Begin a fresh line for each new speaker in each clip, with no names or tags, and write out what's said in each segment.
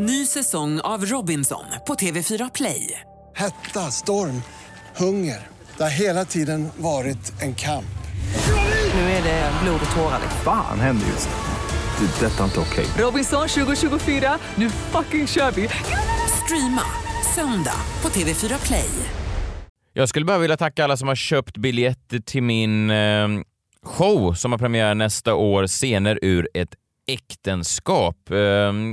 Ny säsong av Robinson på TV4 Play.
Hetta, storm, hunger. Det har hela tiden varit en kamp.
Nu är det blod och tårar.
Fan händer just nu. Det. är Detta är inte okej.
Robinson 2024, nu fucking kör vi! Streama söndag på TV4 Play.
Jag skulle bara vilja tacka alla som har köpt biljetter till min eh, show som har premiär nästa år, Scener ur ett äktenskap. Eh,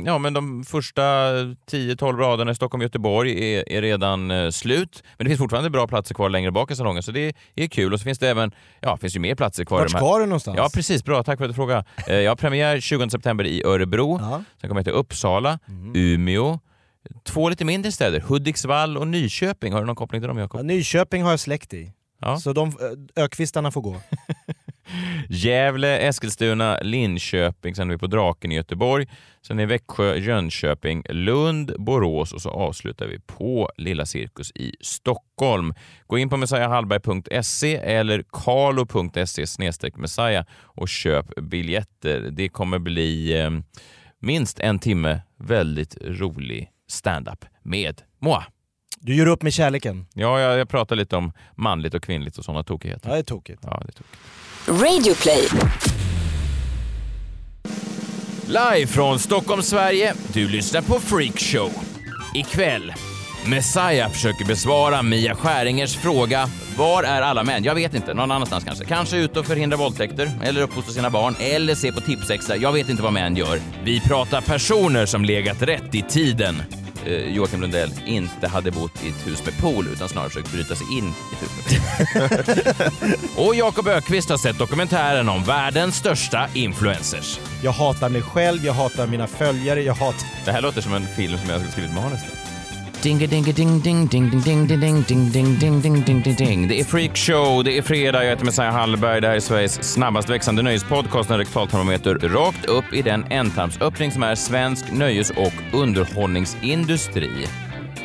ja, men de första 10-12 raderna i Stockholm Göteborg är, är redan eh, slut. Men det finns fortfarande bra platser kvar längre bak i salongen, så det är kul. Och så finns det även, ja, finns ju mer platser kvar.
Vart
här-
ska du någonstans?
Ja, precis. Bra. Tack för att du frågade. Eh, Jag har premiär 20 september i Örebro.
Ja.
Sen kommer jag till Uppsala, Umeå, två lite mindre städer, Hudiksvall och Nyköping. Har du någon koppling till dem, Jakob?
Ja, Nyköping har jag släkt i.
Ja.
Så de, ökvistarna får gå.
Gävle, Eskilstuna, Linköping, sen är vi på Draken i Göteborg, sen är Växjö, Jönköping, Lund, Borås och så avslutar vi på Lilla Cirkus i Stockholm. Gå in på messiahallberg.se eller carlo.se snedstreck messiah och köp biljetter. Det kommer bli eh, minst en timme väldigt rolig stand-up med Moa.
Du gör upp med kärleken.
Ja, jag, jag pratar lite om manligt och kvinnligt och sådana tokigheter.
Ja, det är tokigt.
Ja, det är tokigt.
Radioplay.
Live från Stockholm, Sverige. Du lyssnar på Freakshow. Ikväll, Messiah försöker besvara Mia Skäringers fråga Var är alla män? Jag vet inte, någon annanstans kanske. Kanske ute och förhindra våldtäkter, eller uppfostra sina barn, eller se på Tipsextra. Jag vet inte vad män gör. Vi pratar personer som legat rätt i tiden. Eh, Joakim Lundell inte hade bott i ett hus med pool utan snarare försökt bryta sig in i ett hus med pool. och Jakob Ökvist har sett dokumentären om världens största influencers.
Jag hatar mig själv, jag hatar mina följare, jag hatar...
Det här låter som en film som jag skulle skrivit manus till. Ding ding ding ding ding ding ding ding ding ding ding ding ding ding ding. Det är Freakshow, det är fredag, jag heter Messiah Hallberg. Det här är Sveriges snabbast växande nöjespodcast, en rektaltermometer rakt upp i den ändtarmsöppning som är svensk nöjes och underhållningsindustri.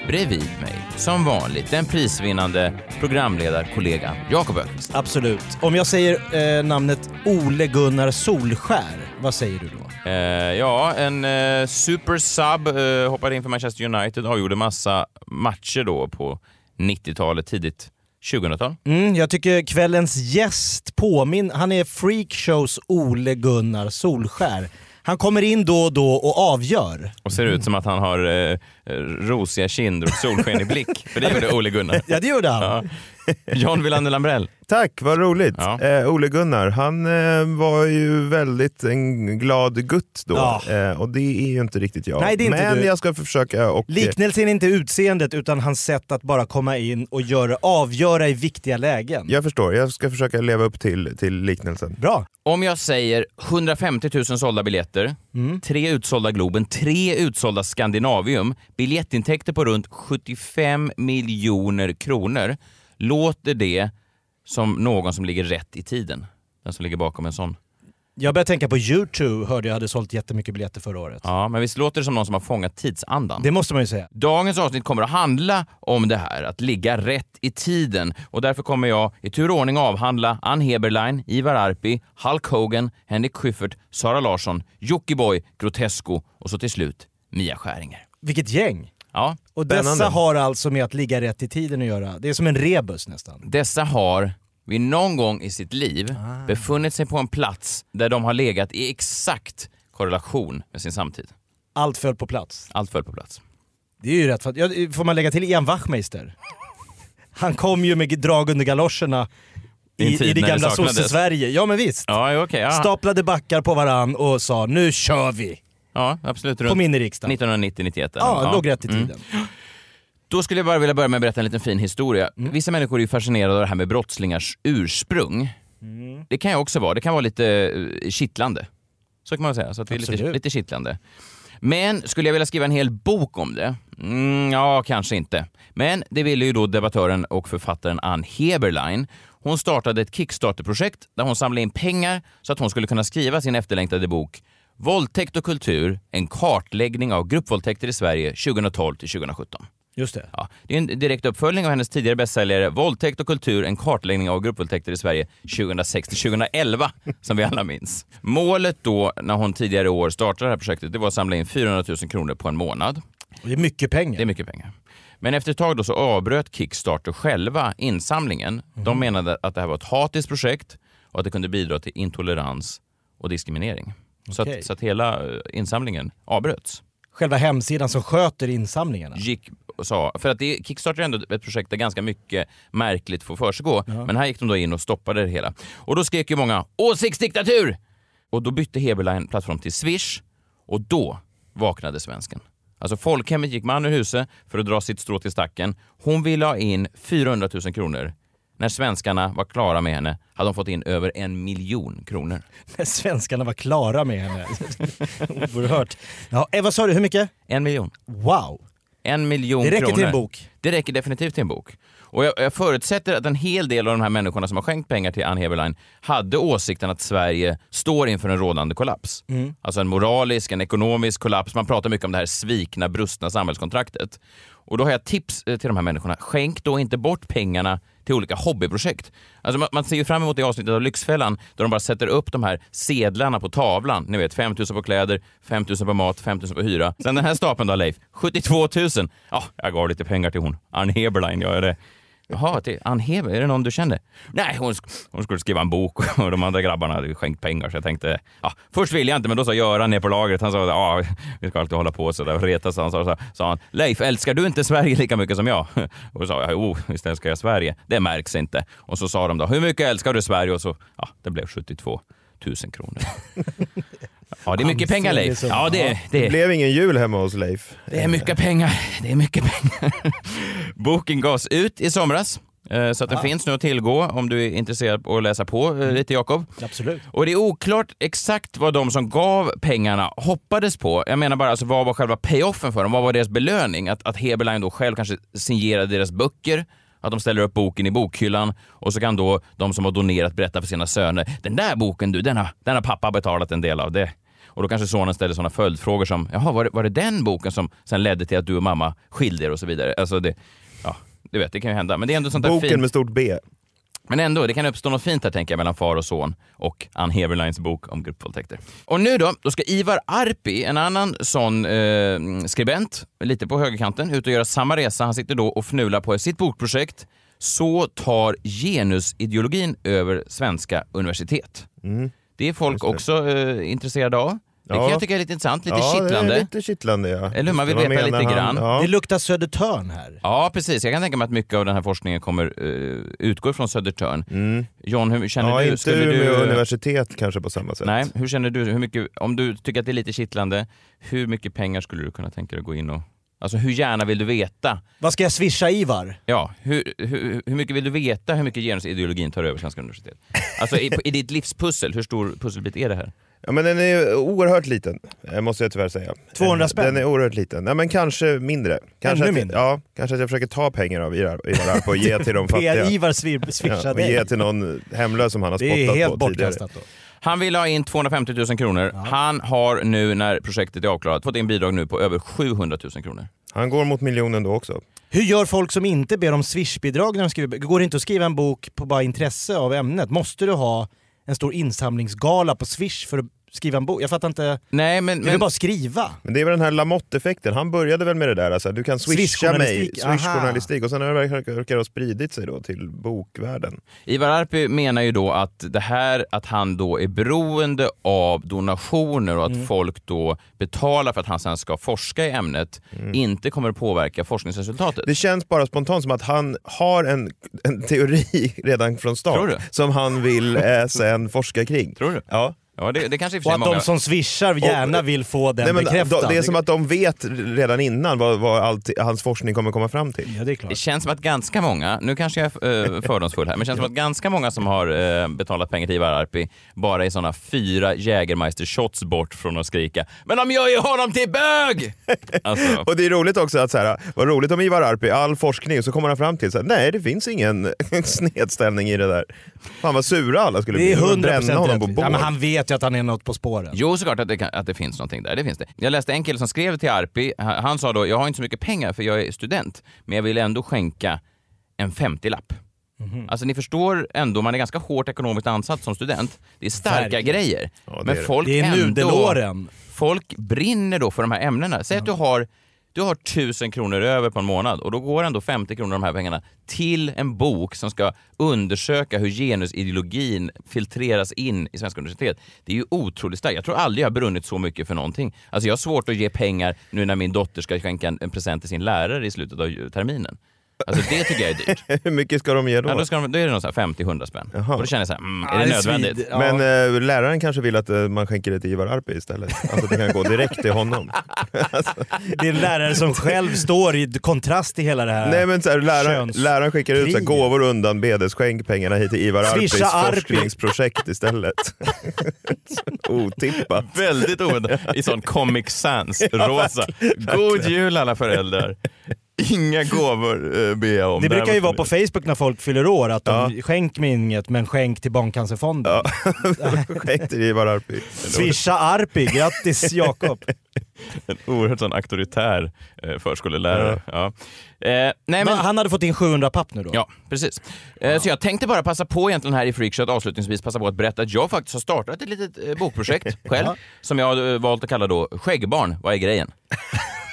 Bredvid mig, som vanligt, den prisvinnande programledarkollegan Jakob Öqvist.
Absolut. Om jag säger eh, namnet Ole Gunnar Solskär, vad säger du då?
Eh, ja, en eh, super sub eh, hoppade in för Manchester United och avgjorde massa matcher då på 90-talet, tidigt 2000-tal.
Mm, jag tycker kvällens gäst påmin... Han är freakshows Ole Gunnar Solskär. Han kommer in då och då och avgör.
Och ser ut som att han har eh, eh, rosiga kinder och solsken i blick. För det gjorde Ole Gunnar.
Ja, det gjorde han.
Ja. John Wilander Lambrell.
Tack, vad roligt.
Ja.
Eh, Ole Gunnar, han eh, var ju väldigt en glad gutt då.
Ja.
Eh, och det är ju inte riktigt jag.
Nej, det är inte
Men
du.
jag ska försöka och... eh,
Liknelsen är inte utseendet utan hans sätt att bara komma in och göra, avgöra i viktiga lägen.
jag förstår, jag ska försöka leva upp till, till liknelsen.
Bra.
Om jag säger 150 000 sålda biljetter, tre utsålda Globen, tre utsålda Scandinavium, biljettintäkter på runt 75 miljoner kronor. Låter det som någon som ligger rätt i tiden? Den som ligger bakom en sån.
Jag började tänka på U2, hörde jag hade sålt jättemycket biljetter förra året.
Ja, men visst låter det som någon som har fångat tidsandan?
Det måste man ju säga.
Dagens avsnitt kommer att handla om det här, att ligga rätt i tiden. Och därför kommer jag i tur och ordning avhandla Ann Heberlein, Ivar Arpi, Hulk Hogan, Henrik Schyffert, Sara Larsson, Jockiboi, Grotesco och så till slut Mia Skäringer.
Vilket gäng!
Ja,
Och
Spännande.
dessa har alltså med att ligga rätt i tiden att göra. Det är som en rebus nästan.
dessa har vid någon gång i sitt liv befunnit sig på en plats där de har legat i exakt korrelation med sin samtid.
Allt föll på plats.
Allt föll på plats.
Det är ju rätt. Ja, får man lägga till Ian Wachtmeister? Han kom ju med drag under galoscherna
I
i, det gamla sosse-Sverige. Ja men visst.
Ja, okej. ja.
Staplade backar på varann och sa nu kör vi!
Ja, absolut.
På
Runt
min i riksdagen.
1990-91.
Ja, låg rätt i
Mm.
tiden.
Då skulle jag bara vilja börja med att berätta en liten fin historia.
Mm.
Vissa människor är ju fascinerade av det här med brottslingars ursprung.
Mm.
Det kan jag också vara. Det kan vara lite eh, kittlande. Så kan man säga. Så att det är lite, lite kittlande. Men skulle jag vilja skriva en hel bok om det? Mm, ja, kanske inte. Men det ville ju då debattören och författaren Ann Heberlein. Hon startade ett Kickstarter-projekt där hon samlade in pengar så att hon skulle kunna skriva sin efterlängtade bok Våldtäkt och kultur, en kartläggning av gruppvåldtäkter i Sverige 2012 till 2017.
Just det.
Ja, det är en direkt uppföljning av hennes tidigare bästsäljare Våldtäkt och kultur, en kartläggning av gruppvåldtäkter i Sverige 2006-2011, som vi alla minns. Målet då, när hon tidigare i år startade det här projektet, det var att samla in 400 000 kronor på en månad.
Det är mycket pengar.
Det är mycket pengar. Men efter ett tag då så avbröt Kickstarter själva insamlingen. De menade att det här var ett hatiskt projekt och att det kunde bidra till intolerans och diskriminering. Så,
Okej.
att, så att hela eh, insamlingen avbröts.
Själva hemsidan som sköter insamlingarna.
Gick och sa, för att det, Kickstarter är ändå ett projekt där ganska mycket märkligt får försiggå. Men här gick de då in och stoppade det hela. Och då skrek ju många “åsiktsdiktatur!” Och då bytte Heberlein plattform till Swish och då vaknade svensken. Alltså folkhemmet gick man ur huset för att dra sitt strå till stacken. Hon ville ha in 400 000 kronor. När svenskarna var klara med henne hade de fått in över en miljon kronor.
När svenskarna var klara med henne. Oerhört. Ja, vad sa du, hur mycket?
En miljon.
Wow!
En miljon
Det räcker
kronor.
till en bok.
Det räcker definitivt till en bok. Och jag, jag förutsätter att en hel del av de här människorna som har skänkt pengar till Ann Heberlein hade åsikten att Sverige står inför en rådande kollaps. Alltså en moralisk, en ekonomisk kollaps. Man pratar mycket om det här svikna, brustna samhällskontraktet. Och då har jag tips eh, till de här människorna. Skänk då inte bort pengarna till olika hobbyprojekt. Alltså man, man ser ju fram emot det avsnittet av Lyxfällan där de bara sätter upp de här sedlarna på tavlan. Ni vet, 5 000 på kläder, 5 000 på mat, 5 000 på hyra. Sen den här stapeln då Leif, 72 000. Ja, jag gav lite pengar till hon. Ann Heberlein, jag är det. Jaha, till Ann Heber, är det någon du känner? Nej, hon, sk- hon skulle skriva en bok och de andra grabbarna hade skänkt pengar så jag tänkte, ja, först ville jag inte men då sa Göran ner på lagret, han sa ja, vi ska alltid hålla på sådär och retas. Han sa, sa han, Leif, älskar du inte Sverige lika mycket som jag? Och då sa jag, jo, visst älskar jag Sverige. Det märks inte. Och så sa de då, hur mycket älskar du Sverige? Och så, ja, det blev 72 000 kronor. Ja, det är mycket pengar Leif. Ja, det, det,
Det blev ingen jul hemma hos Leif.
det är mycket pengar. Det är mycket pengar. Boken gavs ut i somras. eh, Så att den finns nu att tillgå om du är intresserad av att läsa på eh, lite Jakob.
Absolut.
Och det är oklart exakt vad de som gav pengarna hoppades på. Jag menar bara, alltså, vad var själva payoffen för dem? Vad var deras belöning? Att, att Heberlein då själv kanske signerade deras böcker? Att de ställer upp boken i bokhyllan och så kan då de som har donerat berätta för sina söner. Den där boken du, den har, den har pappa betalat en del av. det. Och då kanske sonen ställer sådana följdfrågor som, jaha, var det, var det den boken som sen ledde till att du och mamma skilde er och så vidare? Alltså det, ja, du vet, det kan ju hända. Men det är ändå sånt där
Boken
fint.
med stort B.
Men ändå, det kan uppstå något fint här tänker jag mellan far och son och Ann Heberleins bok om gruppvåldtäkter. Och nu då, då ska Ivar Arpi, en annan sån eh, skribent, lite på högerkanten, ut och göra samma resa. Han sitter då och fnular på sitt bokprojekt Så tar genusideologin över svenska universitet. Det är folk också eh, intresserade av. Det kan
Ja.
jag tycka är lite intressant, lite
ja,
kittlande.
Det är lite kittlande ja.
Eller hur? Man vill
Vad
veta
menar
lite
han?
grann.
Ja.
Det luktar Södertörn här.
Ja, precis. Jag kan tänka mig att mycket av den här forskningen kommer uh, utgå från Södertörn. John, hur känner
Mm. ja,
du?
inte
Skulle
Umeå
du...
universitet kanske på samma sätt.
Nej, hur känner du? Hur mycket, om du tycker att det är lite kittlande, hur mycket pengar skulle du kunna tänka dig att gå in och... Alltså hur gärna vill du veta?
Vad ska jag swisha Ivar?
Ja, hur, hur, hur mycket vill du veta hur mycket genusideologin tar över svenska universitet? Alltså i, i ditt livspussel, hur stor pusselbit är det här?
Ja, men den är oerhört liten, eh, måste jag tyvärr säga.
200
Eh,
spänn?
Den är oerhört liten. Nej, men kanske mindre. Kanske
Ännu
att,
mindre?
Ja, kanske att jag försöker ta pengar av Ivar Ivar Arp och ge till de fattiga.
Svir- swishar
Ja, och
dig.
ge till någon hemlös som han har
Det är
spottat
helt
på tidigare.
bortkastat då.
Han vill ha in 250 000 kronor. Han har nu, när projektet är avklarat, fått in bidrag nu på över 700 000 kronor.
Han går mot miljonen då också.
Hur gör folk som inte ber om swishbidrag när de skriver Går det inte att skriva en bok på bara intresse av ämnet? Måste du ha en stor insamlingsgala på swish för att skriva en bok? Jag fattar inte.
Nej, men...
Det är väl bara att skriva?
Men det är väl den här Lamotte-effekten, han började väl med det där, alltså, du kan swisha mig,
Swishjournalistik,
och sen har det ha spridit sig då till bokvärlden.
Ivar Arpi menar ju då att det här att han då är beroende av donationer och att
Mm.
folk då betalar för att han sen ska forska i ämnet inte kommer påverka forskningsresultatet.
Mm. Det känns bara spontant som att han har en, en teori redan från start
du?
som han vill eh, sen forska kring.
Tror du?
Ja.
Ja, det, det kanske i och för
Och att
många...
de som swishar gärna vill få den
Nej, men
bekräftad.
de, det är som att de vet redan innan vad, vad allt, hans forskning kommer komma fram till.
Ja det är klart.
Det känns som att ganska många, nu kanske jag är eh, fördomsfull här, men det känns som att ganska många som har eh, betalat pengar till Ivar Arpi bara är såna fyra Jägermeister shots bort från att skrika “Men de gör ju honom till bög!” alltså,
Och det är roligt också att så här, vad roligt om Ivar Arpi, all forskning, så kommer han fram till så här, nej det finns ingen snedställning i det där. Fan vad sura alla skulle
Det
bli.
är
De
100%
bränna honom på
ja, men Han vet ju att han är något på spåren.
Jo, såklart att det, kan, att det finns någonting där. Det finns det. Jag läste en kille som skrev till Arpi. Han, han sa då, jag har inte så mycket pengar för jag är student, men jag vill ändå skänka en 50-lapp. Alltså ni förstår ändå, man är ganska hårt ekonomiskt ansatt som student. Det är starka
Verkligen.
grejer.
Ja, det
men folk
Det är
ändå,
nudelåren.
folk brinner då för de här ämnena. Säg att du har du har tusen kronor över på en månad och då går ändå 50 kronor av de här pengarna till en bok som ska undersöka hur genusideologin filtreras in i svenska universitet. Det är ju otroligt starkt. Jag tror aldrig jag har brunnit så mycket för någonting. Alltså jag har svårt att ge pengar nu när min dotter ska skänka en, en present till sin lärare i slutet av terminen. Alltså det tycker jag är dyrt.
Hur mycket ska de ge då?
Ja, då, ska de, då är det nog så här 50-100 spänn.
Jaha.
Och då känner jag så här, mm, är det
det
nödvändigt?
Ja.
Men eh, läraren kanske vill att eh, man skänker det till Ivar Arpi istället. Alltså det kan gå direkt till honom.
Det är en lärare som själv står i kontrast till hela det här.
Nej men så här, läraren,
Köns-
läraren skickar ut så här, gåvor undan bedes, skänk pengarna hit till Ivar Arpis
Swisha Arpi.
forskningsprojekt istället. Otippat.
Väldigt oväntat. I sån Comic Sans, rosa. God jul alla föräldrar. Inga gåvor eh, ber jag om.
Det brukar ju vara på Facebook när folk fyller år, att de skänk mig inget men skänk till Barncancerfonden.
Skänk till Ivar Arpi.
Swisha Arpi, grattis Jakob!
En oerhört sån auktoritär eh, förskolelärare. Ja. Eh, nej, men,
han hade fått in 700 papp nu då?
Ja, precis. Eh, Så jag tänkte bara passa på egentligen här i Freakshow att avslutningsvis passa på att berätta att jag faktiskt har startat ett litet eh, bokprojekt själv som jag har valt att kalla då Skäggbarn, vad är grejen?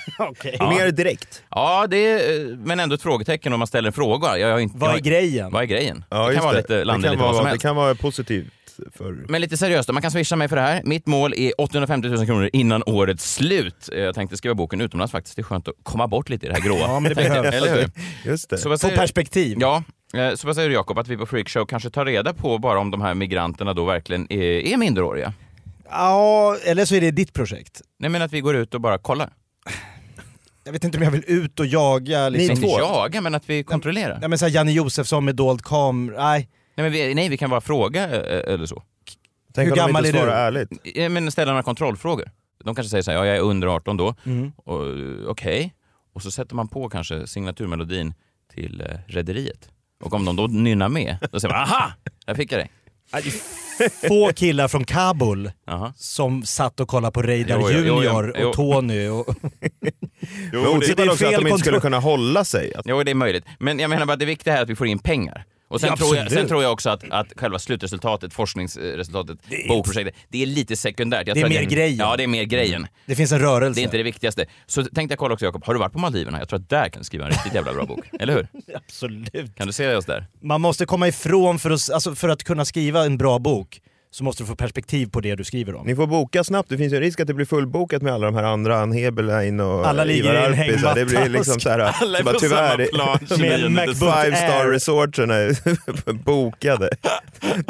Okej.
Mer direkt.
Ja, det är, eh, men ändå ett frågetecken om man ställer en fråga. Jag har inte,
Vad
jag
är
har-
grejen?
Vad är grejen?
Ja,
det kan vara
det.
lite,
det,
landa
kan
lite vad som
vara, det
helst.
kan vara positivt. För...
Men lite seriöst då, man kan swisha mig för det här. Mitt mål är 850 000 kronor innan årets slut. Eh, Jag tänkte skriva boken utomlands faktiskt. Det är skönt att komma bort lite i det här gråa.
Ja, men det
jag,
behövs.
Eller hur?
Just det.
Så vad
Få perspektiv.
ja, eh, så vad säger du Jakob, att vi på Freakshow kanske tar reda på bara om de här migranterna då verkligen är, är minderåriga?
Ja, eller så är det ditt projekt.
Nej men att vi går ut och bara kollar.
Jag vet inte om jag vill ut och jaga liksom.
Inte jaga, men att vi kontrollerar.
Ja, men så här, Janne Josefsson med dold kamera, nej.
Nej, men vi, nej, vi kan bara fråga eh, eller så.
Tänk
Hur
om de
gammal
inte
är du?
svarar ärligt.
Eh, Men ställa några kontrollfrågor. De kanske säger så här, ja jag är under 18 då.
Mm.
Och, eh, Okej. Och så sätter man på kanske signaturmelodin till eh, Rederiet. Och om de då nynnar med, då säger man aha! Där fick jag dig.
Få killar från Kabul
Jaha.
som satt och kollade på Reidar
Jo, jo, jo,
Junior
jo.
och Tony och...
Men
det
otippat
är
också att
fel
de inte skulle kunna hålla sig.
Jo, det är möjligt. Men jag menar bara att det viktiga är att vi får in pengar. Och sen,
Ja,
tror jag, sen tror jag också att, att själva slutresultatet, forskningsresultatet, bokprojektet, det är lite sekundärt. Jag
Det är mer grejen.
Ja, det är mer grejen.
Det finns en rörelse.
Det är inte det viktigaste. Så tänkte jag kolla också Jakob, har du varit på Maldiverna? Jag tror att där kan du skriva en riktigt jävla bra bok. Eller hur?
Absolut.
Kan du se oss där?
Man måste komma ifrån, för att, alltså för att kunna skriva en bra bok, så måste du få perspektiv på det du skriver om.
ni får boka snabbt, det finns ju en risk att det blir fullbokat med alla de här andra, Ann Heberlein och
Alla ligger
Ivar
i en
här, Det blir
hängmatta
liksom så här,
Alla är
bara,
på
tyvärr,
samma plan.
Med
29
Macbook
Five star resortsen är bokade.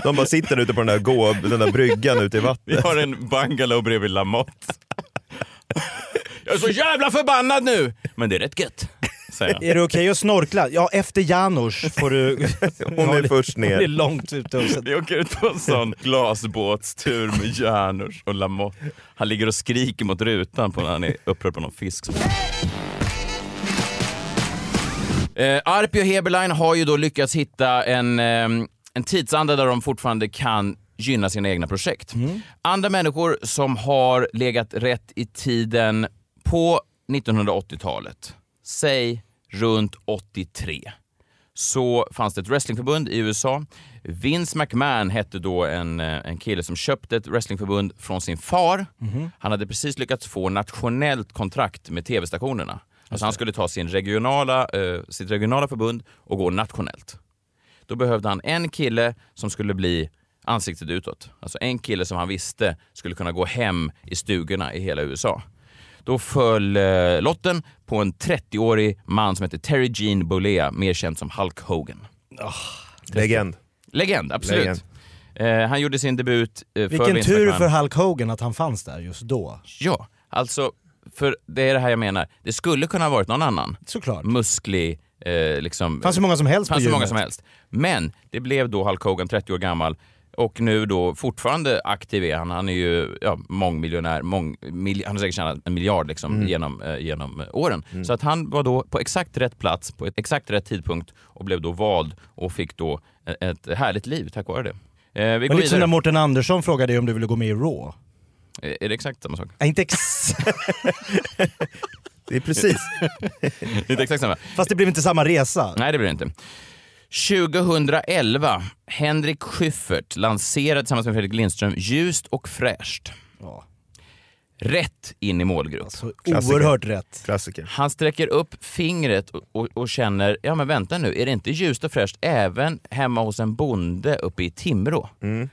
De bara sitter ute på den där, gå, den där bryggan ute i
Vi
vattnet.
har en bungalow bredvid Lamotte. Jag är så jävla förbannad nu! Men det är rätt gött, säger jag.
Är det okej att snorkla? Ja, efter Janusz får du...
Hon är först
Hon är
ner.
långt så...
Vi åker ut på en sån glasbåtstur med Janus och Lamotte. Han ligger och skriker mot rutan på när han är upprörd på någon fisk. Eh, Arpi och Heberlein har ju då lyckats hitta en, ehm, en tidsanda där de fortfarande kan gynna sina egna projekt. Andra människor som har legat rätt i tiden på 1980-talet, säg runt 83 så fanns det ett wrestlingförbund i USA. Vince McMahon hette då en, eh, en kille som köpte ett wrestlingförbund från sin far. Han hade precis lyckats få nationellt kontrakt med tv-stationerna. Alltså han skulle ta sin regionala, eh, sitt regionala förbund och gå nationellt. Då behövde han en kille som skulle bli ansiktet utåt. Alltså en kille som han visste skulle kunna gå hem i stugorna i hela USA. Då föll eh, lotten på en 30-årig man som heter Terry Gene Bollea, mer känd som Hulk Hogan.
Legend.
Legend, absolut.
Legend.
Eh, han gjorde sin debut eh,
Vilken tur för Hulk Hogan att han fanns där just då.
Ja, alltså, för det är det här jag menar. Det skulle kunna ha varit någon annan.
Såklart.
Musklig, eh, liksom...
Fanns hur många som helst på
fanns hur många som helst. Men det blev då Hulk Hogan, 30 år gammal, och nu då fortfarande aktiv är han. Han är ju ja, mångmiljonär, mång, mil, han har säkert tjänat en miljard liksom,
Mm.
genom, eh, genom eh, åren. Så att han var då på exakt rätt plats, på ett exakt rätt tidpunkt och blev då vald och fick då ett, ett härligt liv tack vare det. Eh, vi
Men lite som när Mårten Andersson frågade dig om du ville gå med i Raw.
Är är det exakt samma sak?
Nej, inte ex...
Det är precis.
Inte exakt samma.
Fast det blev inte samma resa.
Nej, det blir det inte. 2011, Henrik Schyffert lanserade tillsammans med Fredrik Lindström Ljust och fräscht.
Ja.
Rätt in i målgrupp.
Så
Klassiker.
oerhört rätt.
Klassiker.
Han sträcker upp fingret och, och, och känner, ja men vänta nu, är det inte ljust och fräscht även hemma hos en bonde uppe i Timrå?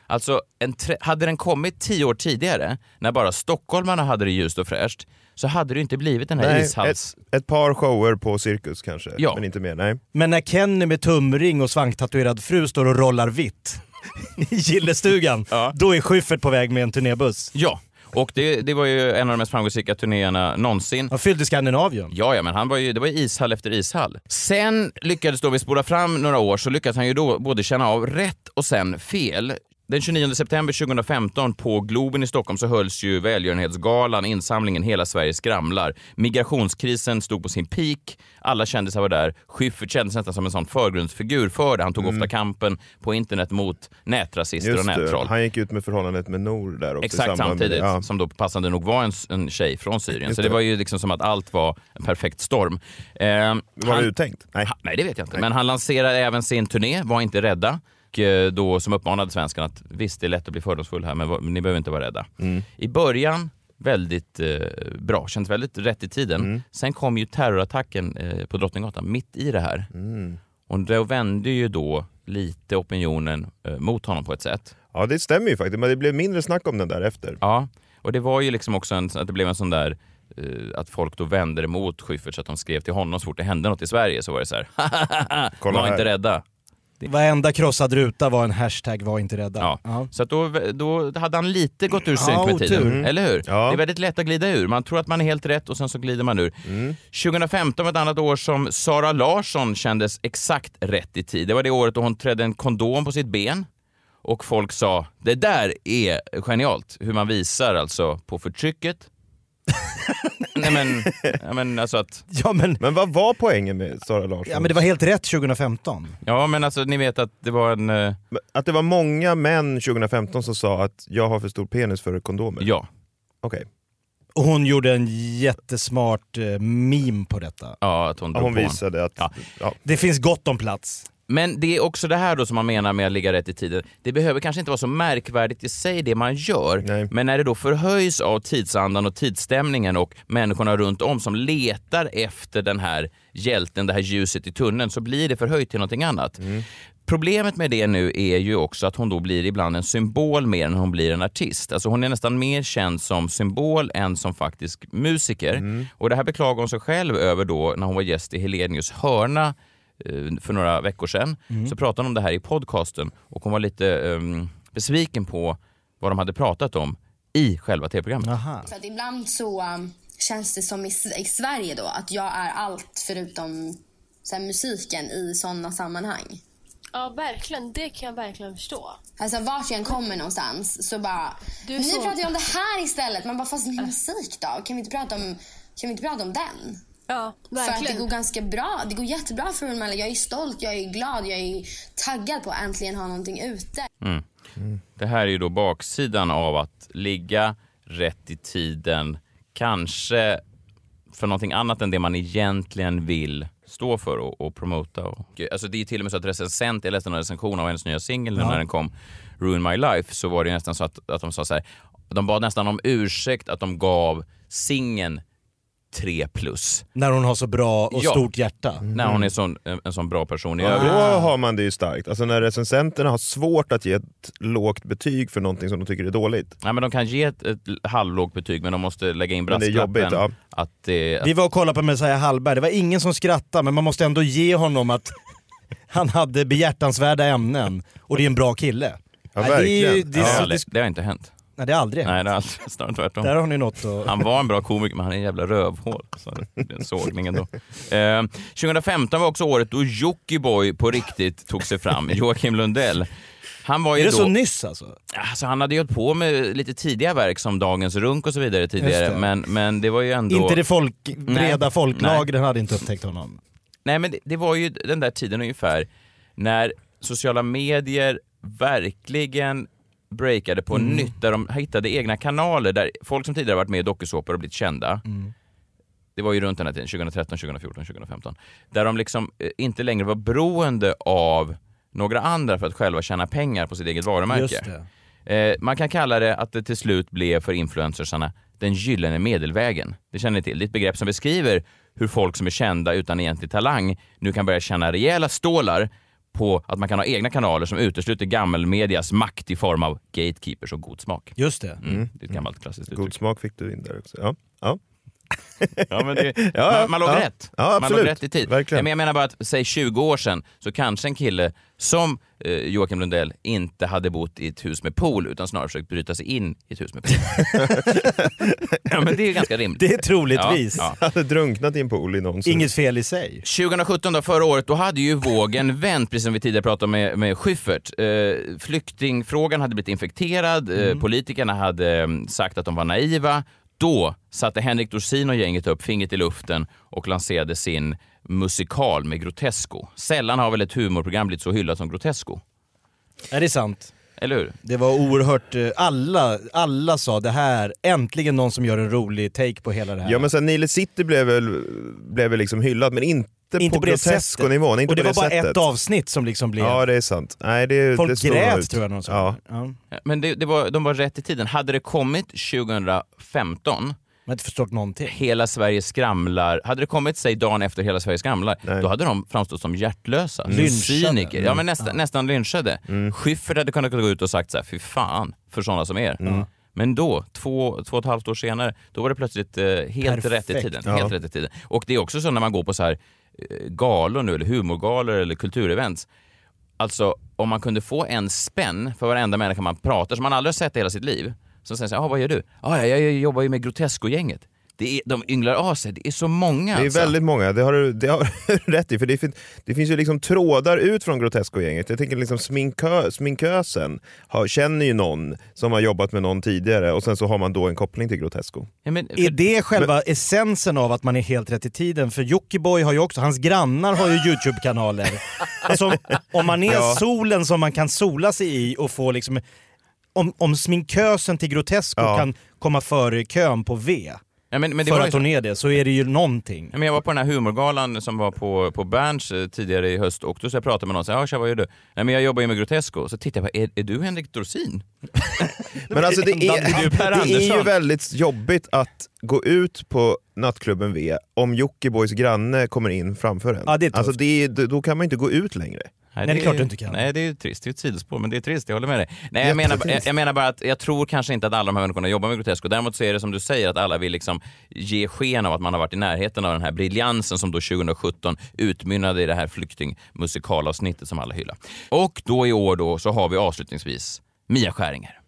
Alltså, en tre- hade den kommit tio år tidigare, när bara stockholmarna hade det ljust och fräscht, så hade det inte blivit den här
Nej,
ishals...
ett, ett par shower på cirkus kanske,
Ja.
men inte mer. Nej.
Men när Kenny med tumring och svanktatuerad fru står och rollar vitt i gillestugan,
Ja.
då är Schyffert på väg med en turnébuss.
Ja, och det, det var ju en av de mest framgångsrika turnéerna någonsin.
Han fyllde Skandinavien.
Ja, ja, men han var ju, det var ju ishall efter ishall. Sen lyckades då vi spola fram några år så lyckades han ju då både känna av rätt och sen fel. Den 29 september 2015 på Globen i Stockholm så hölls ju välgörenhetsgalan, insamlingen Hela Sverige skramlar. Migrationskrisen stod på sin peak, alla kändisar var där. Schyffert kändes nästan som en sån förgrundsfigur för det. Han tog ofta kampen på internet mot nätrasister och
Just det.
nättroll.
Han gick ut med förhållandet med Nor där också.
Exakt
med
samtidigt,
det. Ja.
som då passande nog var en, en tjej från Syrien.
Just
Så det
det.
var ju liksom som att allt var en perfekt storm. Eh,
Var
han-
det uttänkt? Nej.
Ha- Nej, det vet jag inte. Men han lanserade även sin turné, Var inte rädda. Och eh, då som uppmanade svenskarna att visst, det är lätt att bli fördomsfull här, men ni behöver inte vara rädda. I början väldigt eh, bra, känns väldigt rätt i tiden. Sen kom ju terrorattacken eh, på Drottninggatan mitt i det här. Och då vände ju då lite opinionen eh, mot honom på ett sätt.
Ja det stämmer ju faktiskt, men det blev mindre snack om den där efter.
Ja, och det var ju liksom också en, att det blev en sån där eh, att folk då vände emot Schyffert så att de skrev till honom så fort det hände något i Sverige så var det så här,
Kolla
var
här.
inte rädda.
Varenda krossad ruta var en hashtag var inte rädda.
Ja. Så att då, då hade han lite gått ur synk
Ja,
med tiden.
otur.
Eller hur?
Ja.
Det är väldigt lätt att glida ur. Man tror att man är helt rätt och sen så glider man ur. 2015 var ett annat år som Sara Larsson kändes exakt rätt i tid. Det var det året då hon trädde en kondom på sitt ben. Och folk sa, det där är genialt. Hur man visar alltså på förtrycket. Nej men, ja, men alltså att,
Ja, men,
Men vad var poängen med Sara Larsson?
ja men det var helt rätt 2015.
ja men alltså ni vet att det var en, eh,
Att det var många män 2015 som sa att jag har för stor penis för kondomer?
ja.
Okej.
Och hon gjorde en jättesmart eh, meme på detta.
Ja, att hon
Ja,
drog
hon
på honom.
visade att...
Ja.
Ja.
Det finns gott om plats.
Men det är också det här då som man menar med att ligga rätt i tiden. Det behöver kanske inte vara så märkvärdigt i sig det man gör,
Nej.
men när det då förhöjs av tidsandan och tidsstämningen och människorna runt om som letar efter den här hjälten, det här ljuset i tunneln, så blir det förhöjt till någonting annat. Problemet med det nu är ju också att hon då blir ibland en symbol mer än hon blir en artist. Alltså hon är nästan mer känd som symbol än som faktisk musiker. Och det här beklagar hon sig själv över då när hon var gäst i Helenius hörna för några veckor sedan. Så pratade hon om det här i podcasten och hon var lite ehm, besviken på vad de hade pratat om i själva tv-programmet.
För att ibland så um, känns det som i, i Sverige då att jag är allt förutom så här, musiken i sådana sammanhang.
Ja, verkligen. Det kan jag verkligen förstå.
Alltså vart jag än kommer någonstans så bara, ni
så-
pratar ju om det här istället. Man bara, fast min musik då? Kan vi inte prata om, kan vi inte prata om den?
Ja,
För att det
verkligen.
går ganska bra. Det går jättebra för Ulmella. Jag är stolt, jag är glad, jag är taggad på att äntligen ha någonting ute.
Det här är ju då baksidan av att ligga rätt i tiden, kanske för någonting annat än det man egentligen vill stå för och, och promota. Och, alltså det är till och med så att recensent, jag läste en recension av hennes nya singel när den kom, Ruin My Life, så var det nästan så att, att de sa så här, de bad nästan om ursäkt att de gav singeln 3 plus.
När hon har så bra och
Ja.
stort hjärta.
När hon är sån, en, en sån bra person i
Då
övrigt.
har man det ju starkt. Alltså när recensenterna har svårt att ge ett lågt betyg för någonting som de tycker är dåligt.
Nej, men de kan ge ett, ett halvlågt betyg men de måste lägga in
Men det är
brasklappen
jobbigt, ja.
att det...
Vi var och kollade på Messiah Hallberg, det var ingen som skrattade men man måste ändå ge honom att han hade behjärtansvärda ämnen och det är en bra kille.
Ja, verkligen.
det,
det, aldrig,
det,
det har inte hänt.
Nej, det har aldrig hänt.
Nej, det har aldrig, snarare tvärtom.
Där har ni något att...
Han var en bra komiker men han är en jävla rövhål. Så det blev en sågning ändå. Eh, 2015 var också året då Jockiboi på riktigt tog sig fram. Joakim Lundell. Han var ju
Är det
då...
så nyss alltså?
Alltså, han hade ju hållit på med lite tidiga verk som Dagens Runk och så vidare tidigare.
det.
Men, men det var ju ändå...
Inte det folk, breda
Nej.
folklagren hade inte upptäckt honom.
Nej men det, det var ju den där tiden ungefär när sociala medier verkligen breakade på nytt, där de hittade egna kanaler där folk som tidigare varit med i dokusåpor och blivit kända, det var ju runt den här tiden, 2013, 2014, 2015, där de liksom eh, inte längre var beroende av några andra för att själva tjäna pengar på sitt eget varumärke. Eh, man kan kalla det att det till slut blev för influencersarna den gyllene medelvägen. Det känner ni till. Det är ett begrepp som beskriver hur folk som är kända utan egentlig talang nu kan börja tjäna rejäla stålar på att man kan ha egna kanaler som utesluter gammelmedias makt i form av gatekeepers och god smak.
Just det.
Mm. Det är ett gammalt klassiskt
God
uttryck.
smak fick du in där också. Ja. Ja.
Ja, men det,
Ja,
man, man låg
ja.
rätt.
Ja,
man låg rätt i tid.
Verkligen.
Ja, Men jag menar bara att, säg 20 år sedan, så kanske en kille som eh, Joakim Lundell inte hade bott i ett hus med pool, utan snarare försökt bryta sig in i ett hus med pool. ja, men det är ju ganska rimligt.
Det är troligtvis.
Ja, ja.
Hade drunknat i en pool i någon
Inget fel i sig.
2017 då, förra året, då hade ju vågen vänt, precis som vi tidigare pratade med, med Schyffert. Eh, flyktingfrågan hade blivit infekterad, eh, politikerna hade mm, sagt att de var naiva. Då satte Henrik Dorsin och gänget upp fingret i luften och lanserade sin musikal med Grotesco. Sällan har väl ett humorprogram blivit så hyllat som Grotesco.
Är det sant?
Eller hur?
Det var oerhört, eh, alla, alla sa det här, äntligen någon som gör en rolig take på hela det här.
Ja men sen Nile City blev väl, blev väl liksom hyllad men inte,
inte
på,
på
Grotesco-nivån.
Och det var
det
bara
sättet.
ett avsnitt som liksom blev...
Ja det är sant. Nej, det,
Folk
det
grät
ut.
tror jag någon sa.
Ja.
Ja.
Men det, det var, de var rätt i tiden. Hade det kommit 2015
Man har inte förstått någonting.
Hela Sverige skramlar. Hade det kommit sig dagen efter Hela Sverige skramlar,
Nej.
då hade de framstått som hjärtlösa.
Lynchade.
Cyniker. Ja, men
Mm.
nästan, nästan lynchade. Schyffert hade kunnat gå ut och sagt så här, fy fan för sådana som er. Men då, två, två och ett halvt år senare, då var det plötsligt eh, helt
Perfekt.
rätt i tiden.
Ja.
Helt rätt i tiden. Och det är också så när man går på så här galor nu, eller humorgalor eller kulturevents. Alltså om man kunde få en spänn för varenda människa man pratar som man aldrig har sett i hela sitt liv. som säger såhär, ah, vad gör du? Ah, jag, jag jobbar ju med Grotesco-gänget. Det är, de ynglar av sig, det är så många
Det är
alltså.
väldigt många, det har du det har du rätt i. För det, fin, det finns ju liksom trådar ut från Grotesco-gänget. Jag tänker liksom sminkö, sminkösen har, känner ju någon som har jobbat med någon tidigare och sen så har man då en koppling till Grotesco.
Ja, men,
Är
för,
det själva essensen av att man är helt rätt i tiden? För Jockiboi har ju också, hans grannar har ju YouTube-kanaler. alltså, om man är
Ja.
solen som man kan sola sig i och få liksom... Om, om sminkösen till Grotesco
Ja.
kan komma före kön på V,
ja, men, men det
för att
så,
hon är det, så är det ju någonting.
Ja, men jag var på den här humorgalan som var på, på Berns eh, tidigare i höst och då så jag pratade med någon och sa ja tja vad gör du? Nej men jag jobbar ju med Grotesco. Så tittade jag på, är, är du Henrik Dorsin?
Men alltså det
är
det är ju väldigt jobbigt att gå ut på nattklubben V om Jockibois granne kommer in framför en.
Ja, det är tufft.
alltså det är, då kan man inte gå ut längre.
Nej, det är klart du inte kan.
Nej, det är ju trist. Det är ett sidospår, men det är trist. Jag håller med dig. Nej, jag menar, jag, jag menar bara att jag tror kanske inte att alla de här människorna jobbar med Grotesco. Däremot så är det som du säger, att alla vill liksom ge sken av att man har varit i närheten av den här briljansen som då 2017 utmynnade i det här flyktingmusikalavsnittet som alla hyllar. Och då i år då så har vi avslutningsvis Mia Skäringer.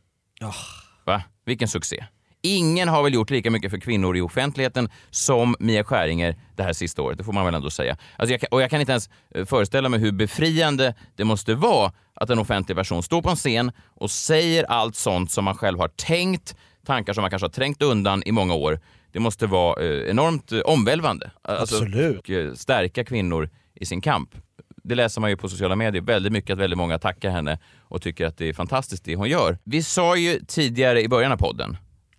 Va? Vilken succé. Ingen har väl gjort lika mycket för kvinnor i offentligheten som Mia Skäringer det här sista året, det får man väl ändå säga. Alltså jag kan, och jag kan inte ens eh, föreställa mig hur befriande det måste vara att en offentlig person står på en scen och säger allt sånt som man själv har tänkt, tankar som man kanske har trängt undan i många år. Det måste vara eh, enormt eh, omvälvande. Alltså,
Absolut.
och, eh, stärka kvinnor i sin kamp. Det läser man ju på sociala medier väldigt mycket, att väldigt många tackar henne och tycker att det är fantastiskt det hon gör. Vi sa ju tidigare i början av podden,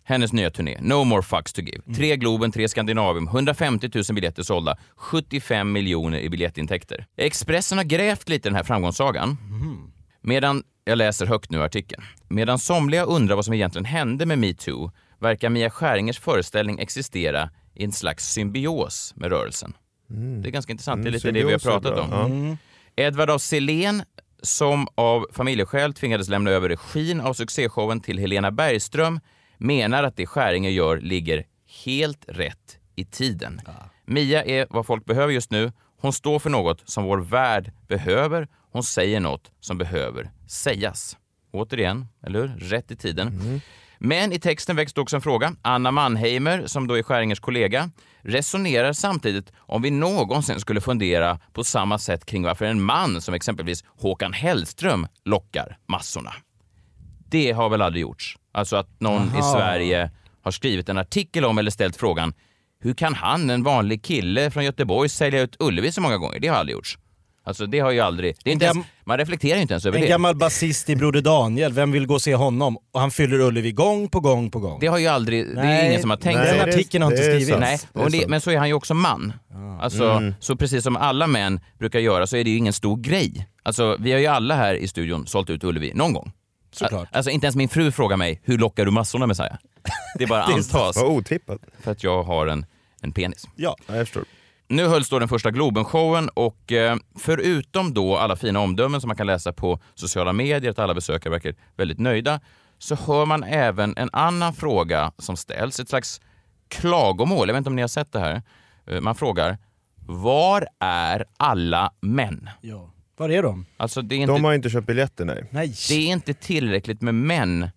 hennes nya turné, No more fucks to give. Tre Globen, tre Skandinavium, 150 000 biljetter sålda, 75 miljoner i biljettintäkter. Expressen har grävt lite i den här framgångssagan. Medan, jag läser högt nu artikeln. Medan somliga undrar vad som egentligen hände med metoo verkar Mia Skäringers föreställning existera i en slags symbios med rörelsen. Det är ganska intressant, det är lite det vi har pratat om.
Ja.
Edvard af Sillén, som av familjeskäl tvingades lämna över regin av succéshowen till Helena Bergström, menar att det Skäringer gör ligger helt rätt i tiden. Mia är vad folk behöver just nu. Hon står för något som vår värld behöver. Hon säger något som behöver sägas. Återigen, eller hur? Rätt i tiden. Men i texten väcks också en fråga. Anna Mannheimer, som då är Skäringers kollega, resonerar samtidigt om vi någonsin skulle fundera på samma sätt kring varför en man som exempelvis Håkan Hellström lockar massorna. Det har väl aldrig gjorts? Alltså att någon i Sverige har skrivit en artikel om eller ställt frågan hur kan han, en vanlig kille från Göteborg, sälja ut Ullevi så många gånger? Det har aldrig gjorts. Alltså det har ju aldrig... Det är inte
En
ens, man reflekterar ju inte ens över
En
det.
gammal basist i Broder Daniel, vem vill gå och se honom? Och han fyller Ullevi gång på gång på gång.
Det har ju aldrig... det är
Nej,
ingen som har tänkt
nej,
så.
den artikeln har inte skrivits.
Nej,
Det
men så är han ju också man. Alltså,
Mm.
Så precis som alla män brukar göra så är det ju ingen stor grej. Alltså, vi har ju alla här i studion sålt ut Ullevi någon gång.
Såklart.
Alltså inte ens min fru frågar mig, hur lockar du massorna Messiah? Det bara
Det är
antas
Vad otippat.
för att jag har en, en penis.
Ja.
Ja, jag förstår.
Nu hölls då den första Globen-showen och eh, förutom då alla fina omdömen som man kan läsa på sociala medier, att alla besökare verkar väldigt nöjda, så hör man även en annan fråga som ställs, ett slags klagomål. Jag vet inte om ni har sett det här. Eh, Man frågar, var är alla män?
ja. Var är de?
Alltså det är inte,
De har inte köpt biljetter, nej.
Nej.
det är inte tillräckligt med män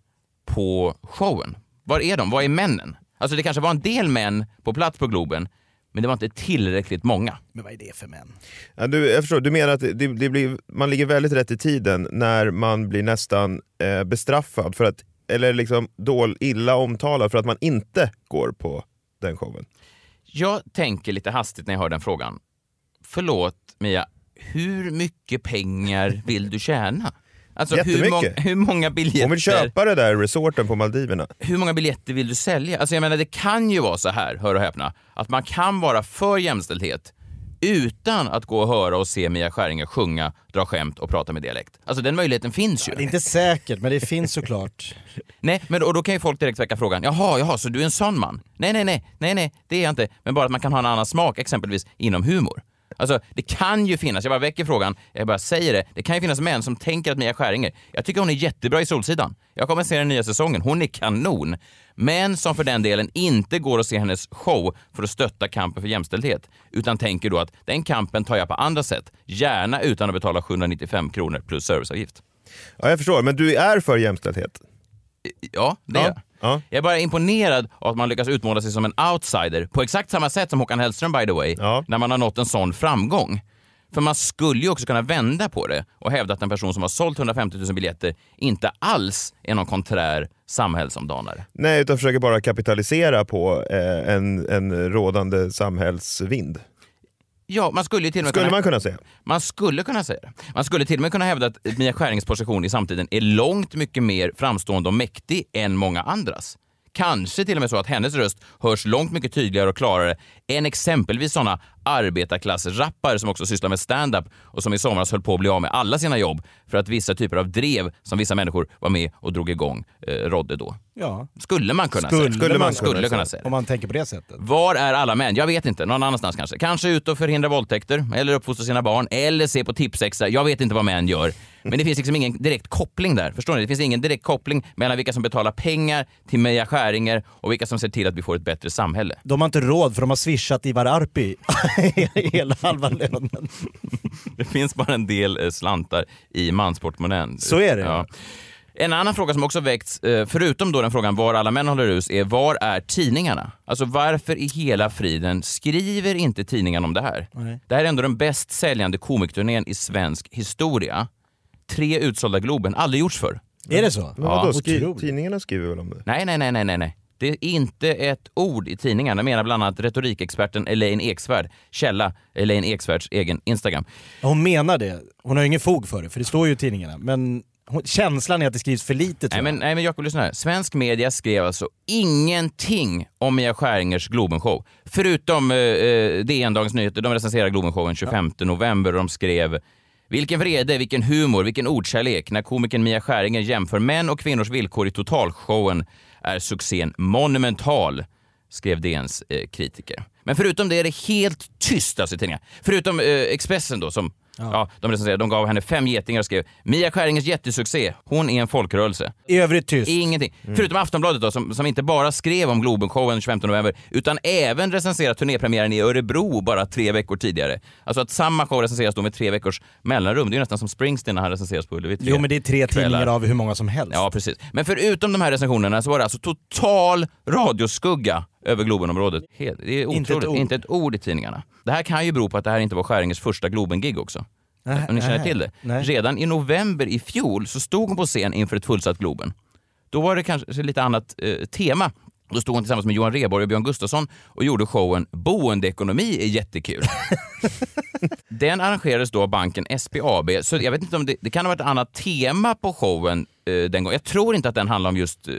på showen. Var är de? Var är männen? Alltså det kanske var en del män på plats på Globen, men det var inte tillräckligt många.
Men vad är det för män?
Ja, du, jag förstår, du menar att det, det blir, man ligger väldigt rätt i tiden när man blir nästan eh, bestraffad, för att, eller liksom dål, illa omtalad för att man inte går på den showen.
Jag tänker lite hastigt när jag hör den frågan. Förlåt Mia, hur mycket pengar vill du tjäna? Alltså hur, mång, hur många biljetter
Hon vill köpa det där resorten på Maldiverna.
hur många biljetter vill du sälja? Alltså jag menar, det kan ju vara så här, hör och häpna, att man kan vara för jämställdhet utan att gå och höra och se Mia Skäringer sjunga, dra skämt och prata med dialekt. Alltså den möjligheten finns ju.
Det är inte säkert, men det finns såklart.
Nej, men och då kan ju folk direkt väcka frågan, jaha, jaha, så du är en sån man? Nej, nej, nej, nej, nej, det är jag inte. Men bara att man kan ha en annan smak, exempelvis inom humor. Alltså, det kan ju finnas, jag bara väcker frågan, jag bara säger det, det kan ju finnas män som tänker att Mia Skäringer, jag tycker hon är jättebra i Solsidan. Jag kommer se den nya säsongen, hon är kanon. Men som för den delen inte går att se hennes show för att stötta kampen för jämställdhet, utan tänker då att den kampen tar jag på andra sätt, gärna utan att betala 795 kronor plus serviceavgift.
Ja, jag förstår, men du är för jämställdhet?
Ja, det är
Ja.
jag.
Ja.
Jag är bara imponerad av att man lyckas utmåla sig som en outsider på exakt samma sätt som Håkan Hellström by the way,
Ja.
när man har nått en sån framgång. För man skulle ju också kunna vända på det och hävda att en person som har sålt 150 000 biljetter inte alls är någon konträr samhällsomdanare.
Nej, utan försöker bara kapitalisera på eh, en, en rådande samhällsvind.
Ja, man skulle till och med
Skulle
kunna...
man kunna säga.
Man skulle kunna säga det. Man skulle till och med kunna hävda att Mia Skärings position i samtiden är långt mycket mer framstående och mäktig än många andras. Kanske till och med så att hennes röst hörs långt mycket tydligare och klarare än exempelvis såna arbetarklassrappare som också sysslar med stand-up och som i somras höll på att bli av med alla sina jobb för att vissa typer av drev som vissa människor var med och drog igång eh, rådde då.
Ja.
Skulle man kunna
Skulle
säga.
man kunna
skulle kunna säga.
Om man tänker på det sättet.
Var är alla män? Jag vet inte. Någon annanstans kanske. Kanske ut och förhindra våldtäkter, eller uppfostra sina barn, eller se på tipsextra. Jag vet inte vad män gör. Men det finns liksom ingen direkt koppling där. Förstår ni? Det finns ingen direkt koppling mellan vilka som betalar pengar till Meja Skäringer och vilka som ser till att vi får ett bättre samhälle.
De har inte råd för de har swishat Ivar Arpi hela halva lönen.
Det finns bara en del eh, slantar i mansportmonnän.
Så är det.
Ja. En annan fråga som också väckts, eh, förutom då den frågan var alla män håller hus, är var är tidningarna? Alltså varför i hela friden skriver inte tidningarna om det här?
Nej.
Det här är ändå den bäst säljande komikturnén i svensk historia. Tre utsålda Globen, aldrig gjorts förr.
Är det så?
Men vadå, skri-
otroligt.
tidningarna skriver väl om det?
Nej, nej, nej, nej, nej. Det är inte ett ord i tidningarna, menar bland annat retorikexperten Elaine Eksvärd. Källa Elaine Eksvärds egen Instagram.
Hon menar det. Hon har ju ingen fog för det, för det står ju i tidningarna. Men känslan är att det skrivs för lite tror
Nej men,
jag.
nej, men Jakob, lyssna här. Svensk media skrev alltså ingenting om Mia Skäringers Globenshow. Förutom eh, eh, DN Dagens Nyheter, de recenserade Globenshowen 25 november och de skrev vilken vrede, vilken humor, vilken ordkärlek när komikern Mia Skäringer jämför män och kvinnors villkor i totalshowen är succén monumental, skrev DNs eh, kritiker. Men förutom det är det helt tyst alltså i tidningarna. Förutom eh, Expressen då som Ja. de recenserade, de gav henne fem getingar och skrev Mia Skäringers jättesuccé, hon är en folkrörelse.
I övrigt tyst.
Ingenting. Förutom Aftonbladet då, som, som inte bara skrev om Globenshowen den 25 november, utan även recenserat turnépremiären i Örebro bara tre veckor tidigare. Alltså att samma show recenseras då med tre veckors mellanrum. Det är ju nästan som Springsteen när han recenseras på Ullevi.
Jo men det är tre tidningar av hur många som helst.
Ja, precis. Men förutom de här recensionerna så var det alltså total radioskugga över Globenområdet. Helt, det är otroligt.
Inte ett ord.
inte ett ord i tidningarna. Det här kan ju bero på att det här inte var Skäringers första Globen-gig också. Om ni känner till det.
nej.
Redan i november i fjol så stod hon på scen inför ett fullsatt Globen. Då var det kanske lite annat eh, tema. Då stod hon tillsammans med Johan Rheborg och Björn Gustafsson och gjorde showen Boendeekonomi är jättekul. Den arrangerades då av banken SBAB, så jag vet inte om det, det kan ha varit ett annat tema på showen eh, den gången. Jag tror inte att den handlar om just eh,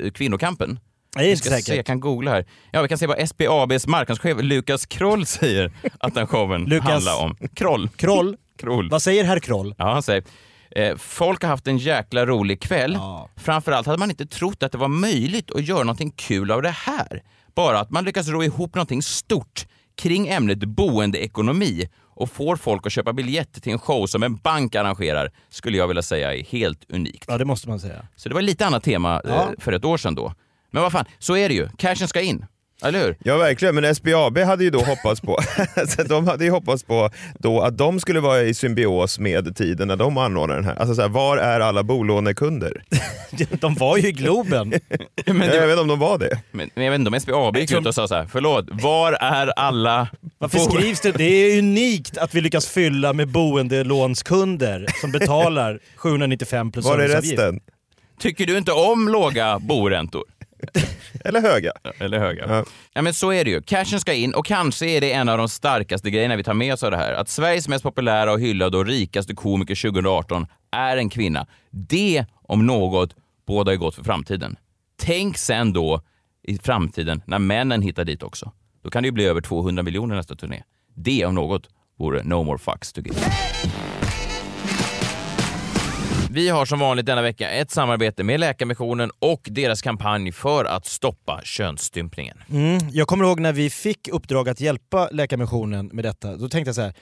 eh, kvinnokampen.
Nej, inte
ska se, jag kan googla här. Ja, vi kan se vad SBABs marknadschef Lukas Kroll säger att den showen
Lukas-
handlar om. Kroll.
Kroll,
Kroll.
vad säger herr Kroll?
Ja, han säger eh, folk har haft en jäkla rolig kväll.
Ja.
Framförallt hade man inte trott att det var möjligt att göra någonting kul av det här. Bara att man lyckas ro ihop någonting stort kring ämnet boendeekonomi och får folk att köpa biljetter till en show som en bank arrangerar skulle jag vilja säga är helt unikt.
Ja, det måste man säga.
Så det var lite annat tema eh,
Ja.
för ett år sedan då. Men vad fan, så är det ju. Cashen ska in. Eller hur?
Ja verkligen, men SBAB hade ju då hoppats på, så de hade ju hoppats på då att de skulle vara i symbios med tiden när de anordnade den här. Alltså så här, var är alla bolånekunder?
De var ju i Globen.
Men,
Jag
det,
vet inte om de var det.
men, men jag vet inte om SBAB gick ut och sa så här, förlåt, var är alla...
Varför skrivs det? Det är unikt att vi lyckas fylla med boendelånskunder som betalar 795 plus
Var är resten?
Tycker du inte om låga boräntor?
Eller höga?
Eller höga.
Ja.
Ja. men så är det ju. Cashen ska in och kanske är det en av de starkaste grejerna vi tar med oss av det här. Att Sveriges mest populära och hyllade och rikaste komiker 2018 är en kvinna. Det, om något, båda är gott för framtiden. Tänk sen då i framtiden när männen hittar dit också. Då kan det ju bli över 200 miljoner nästa turné. Det om något vore no more fucks to give. Vi har som vanligt denna vecka ett samarbete med Läkarmissionen och deras kampanj för att stoppa könsstympningen.
Mm, jag kommer ihåg när vi fick uppdrag att hjälpa Läkarmissionen med detta. Då tänkte jag så här.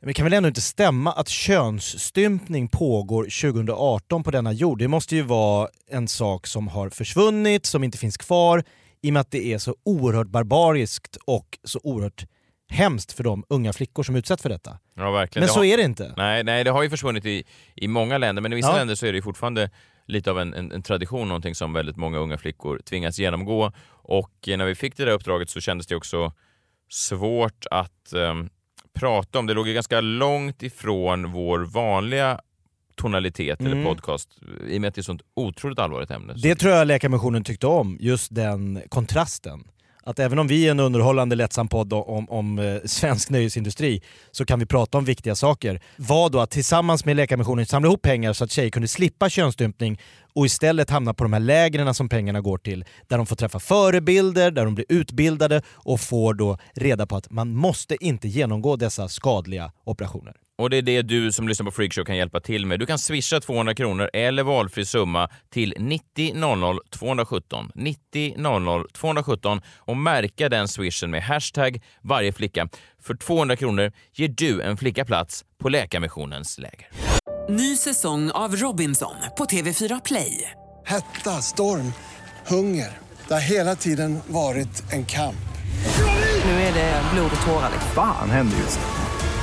Men det kan väl ändå inte stämma att könsstympning pågår 2018 på denna jord? Det måste ju vara en sak som har försvunnit, som inte finns kvar i och med att det är så oerhört barbariskt och så oerhört hemskt för de unga flickor som utsätts för detta.
Ja, verkligen.
Men
Det
så
har...
är det inte.
Nej, nej, det har ju försvunnit i, i många länder, men i vissa
Ja.
länder så är det fortfarande lite av en, en, en tradition, någonting som väldigt många unga flickor tvingas genomgå. Och eh, när vi fick det där uppdraget så kändes det också svårt att ehm, prata om. Det låg ju ganska långt ifrån vår vanliga tonalitet eller
Mm.
podcast i och med att det är ett sånt otroligt allvarligt ämne.
Det tror jag Läkarmissionen tyckte om, just den kontrasten. Att även om vi är en underhållande lättsam podd om, om eh, svensk nöjesindustri så kan vi prata om viktiga saker. Var då att tillsammans med Läkarmissionen samla ihop pengar så att tjejer kunde slippa könsstympning och istället hamna på de här lägren som pengarna går till. Där de får träffa förebilder, där de blir utbildade och får då reda på att man måste inte genomgå dessa skadliga operationer.
Och det är det du som lyssnar på Freakshow kan hjälpa till med. Du kan swisha 200 kronor eller valfri summa till 90 00 217. 90 00 217 och märka den swishen med hashtag varje flicka. För 200 kronor ger du en flicka plats på Läkarmissionens läger.
Ny säsong av Robinson på TV4 Play.
Hetta, storm, hunger. Det har hela tiden varit en kamp.
Nu är det blod och tårar.
Fan händer just nu.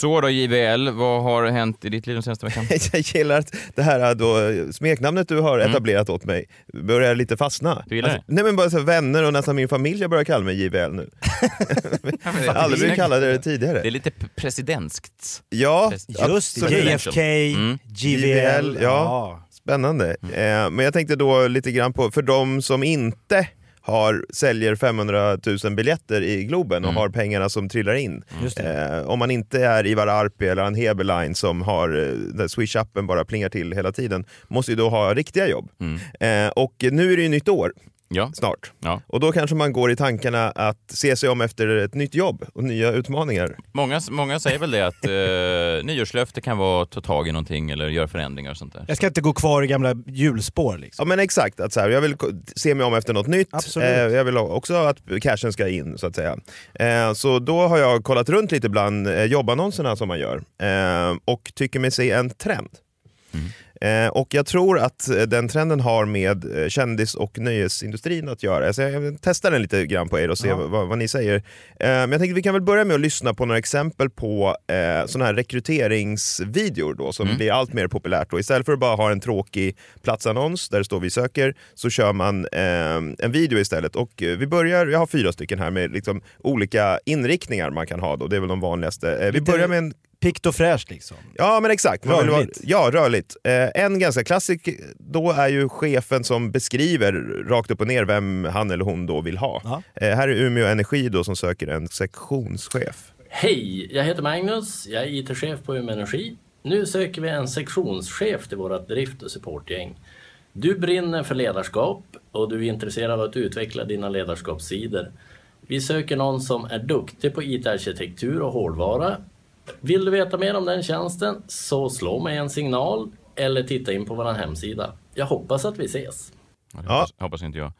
Så då JVL, vad har hänt i ditt liv den senaste veckan?
Jag gillar att det här då, smeknamnet du har etablerat åt mig börjar lite fastna.
Mm. Du gillar det?
Nej men bara så här, vänner och nästan min familj börjar kalla mig JVL nu. Jag har aldrig blivit kallad det tidigare.
Det är lite p- presidentskt.
Ja,
Just det. JFK,
Mm.
JVL.
ja. Spännande. Eh, men jag tänkte då lite grann på, för de som inte har, säljer 500 000 biljetter i Globen och
Mm.
har pengarna som trillar in.
Det.
Eh, om man inte är Ivar Arpi eller en Heberlein som har eh, där Swish-appen bara plingar till hela tiden, måste ju då ha riktiga jobb.
Mm.
Eh, och nu är det ju nytt år.
Ja.
snart.
Ja.
Och då kanske man går i tankarna att se sig om efter ett nytt jobb och nya utmaningar.
Många, många säger väl det att eh, nyårslöfte kan vara att ta tag i någonting eller göra förändringar och sånt där.
Jag ska inte gå kvar i gamla hjulspår liksom.
Ja men exakt, att så här, jag vill se mig om efter något nytt.
Absolut.
Eh, jag vill också att cashen ska in så att säga. Eh, så då har jag kollat runt lite bland eh, jobbannonserna som man gör eh, och tycker mig se en trend. Eh, och jag tror att eh, den trenden har med eh, kändis och nöjesindustrin att göra. Så jag testar den lite grann på er och se
Ja.
vad, vad ni säger. Eh, men jag tänkte vi kan väl börja med att lyssna på några exempel på eh, sådana här rekryteringsvideor då, som blir allt mer populärt. Då. Istället för att bara ha en tråkig platsannons där det står vi söker, så kör man eh, en video istället. Och eh, vi börjar, jag har fyra stycken här med liksom olika inriktningar man kan ha. Då. Det är väl de vanligaste. Eh, vi börjar med en
Pikt och fräscht liksom.
Ja men exakt. Man vill vara-
Rörligt.
ja, rörligt. Eh, en ganska klassisk då är ju chefen som beskriver rakt upp och ner vem han eller hon då vill ha.
Ja.
Eh, här är Umeå Energi då som söker en sektionschef.
Hej, jag heter Magnus. Jag är IT-chef på Umeå Energi. Nu söker vi en sektionschef till vårt drift och supportgäng. Du brinner för ledarskap och du är intresserad av att utveckla dina ledarskapssidor. Vi söker någon som är duktig på IT-arkitektur och hårdvara. Vill du veta mer om den tjänsten så slå mig en signal eller titta in på vår hemsida. Jag hoppas att vi ses.
Ja, hoppas, hoppas inte jag.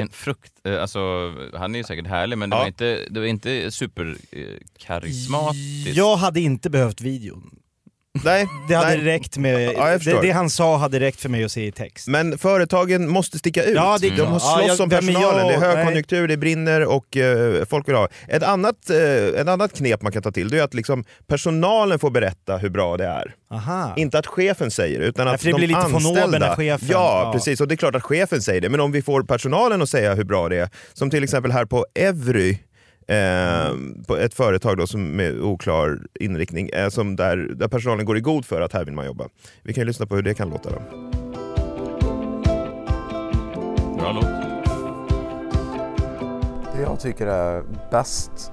en frukt, eh, alltså, han är ju säkert härlig men det
Ja.
var inte, det var inte superkarismatiskt.
Jag hade inte behövt videon.
Nej,
Det hade
nej.
räckt med,
Ja,
det, det han sa hade räckt för mig att se i text.
Men företagen måste sticka ut.
Ja, det
De har
Ja,
slåss
jag-
om personalen. Det är högkonjunktur, det brinner och eh, folk vill ha. Ett annat, eh, ett annat knep man kan ta till det är att liksom, personalen får berätta hur bra det är.
Aha.
Inte att chefen säger det, utan
Nej,
att
för det
de
blir lite
anställda...
chefen-
Ja,
ja.
precis. Och det är klart att chefen säger det. Men om vi får personalen att säga hur bra det är, som till exempel här på Evry, Eh, på ett företag då som med oklar inriktning, eh, som där, där personalen går i god för att här vill man jobba. Vi kan ju lyssna på hur det kan låta. Då.
Bra låt.
Det jag tycker är bäst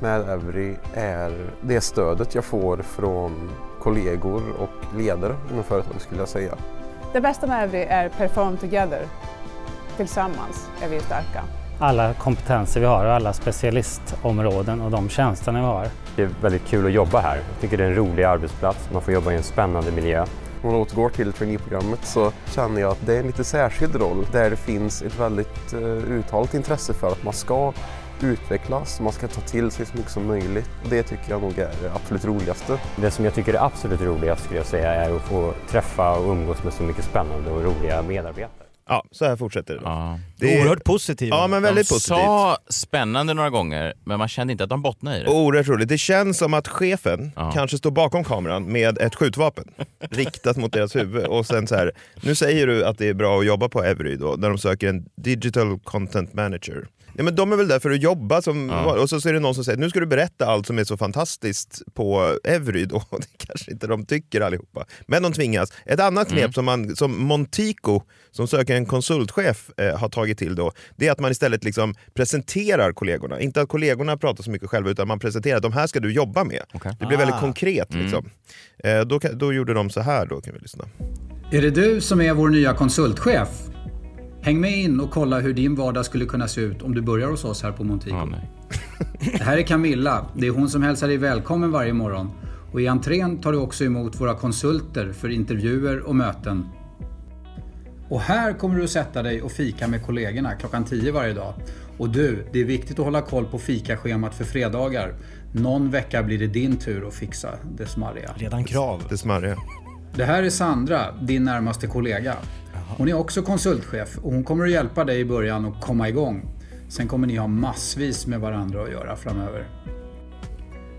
med Every är det stödet jag får från kollegor och ledare inom företaget skulle jag säga.
Det bästa med Evry är perform together. Tillsammans är vi starka.
Alla kompetenser vi har och alla specialistområden och de tjänsterna vi har.
Det är väldigt kul att jobba här. Jag tycker det är en rolig arbetsplats. Man får jobba i en spännande miljö.
Om man återgår till traineeprogrammet så känner jag att det är en lite särskild roll där det finns ett väldigt uh, uttalat intresse för att man ska utvecklas, man ska ta till sig så mycket som möjligt. Det tycker jag nog är det absolut roligaste.
Det som jag tycker är absolut roligast skulle jag säga är att få träffa och umgås med så mycket spännande och roliga medarbetare.
Ja, så här fortsätter det.
Ja.
Det är-
Oerhört positivt.
Ja, men väldigt
de
positivt.
sa spännande några gånger, men man kände inte att de bottnade i det.
Oerhört roligt. Det känns som att chefen
Ja.
kanske står bakom kameran med ett skjutvapen riktat mot deras huvud. Och sen så här, nu säger du att det är bra att jobba på Every då, där de söker en digital content manager. Ja, men de är väl där för att jobba, som,
Ja.
och så, så är det någon som säger nu ska du berätta allt som är så fantastiskt på Every. Då. Det kanske inte de tycker allihopa, men de tvingas. Ett annat knep
Mm.
som, man, som Montico, som söker en konsultchef, eh, har tagit till då, det är att man istället liksom presenterar kollegorna. Inte att kollegorna pratar så mycket själva, utan man presenterar att de här ska du jobba med. Det blir väldigt
Ah.
konkret.
Mm.
Liksom. Eh, då, då gjorde de så här, då kan vi lyssna.
Är det du som är vår nya konsultchef? Häng med in och kolla hur din vardag skulle kunna se ut om du börjar hos oss här på Montico.
Nej.
Det här är Camilla. Det är hon som hälsar dig välkommen varje morgon. Och i entrén tar du också emot våra konsulter för intervjuer och möten. Och här kommer du att sätta dig och fika med kollegorna klockan 10 varje dag. Och du, det är viktigt att hålla koll på fikaschemat för fredagar. Någon vecka blir det din tur att fixa det smarriga.
Redan krav.
Det smarriga.
Det här är Sandra, din närmaste kollega. Hon är också konsultchef och hon kommer att hjälpa dig i början att komma igång. Sen kommer ni ha massvis med varandra att göra framöver.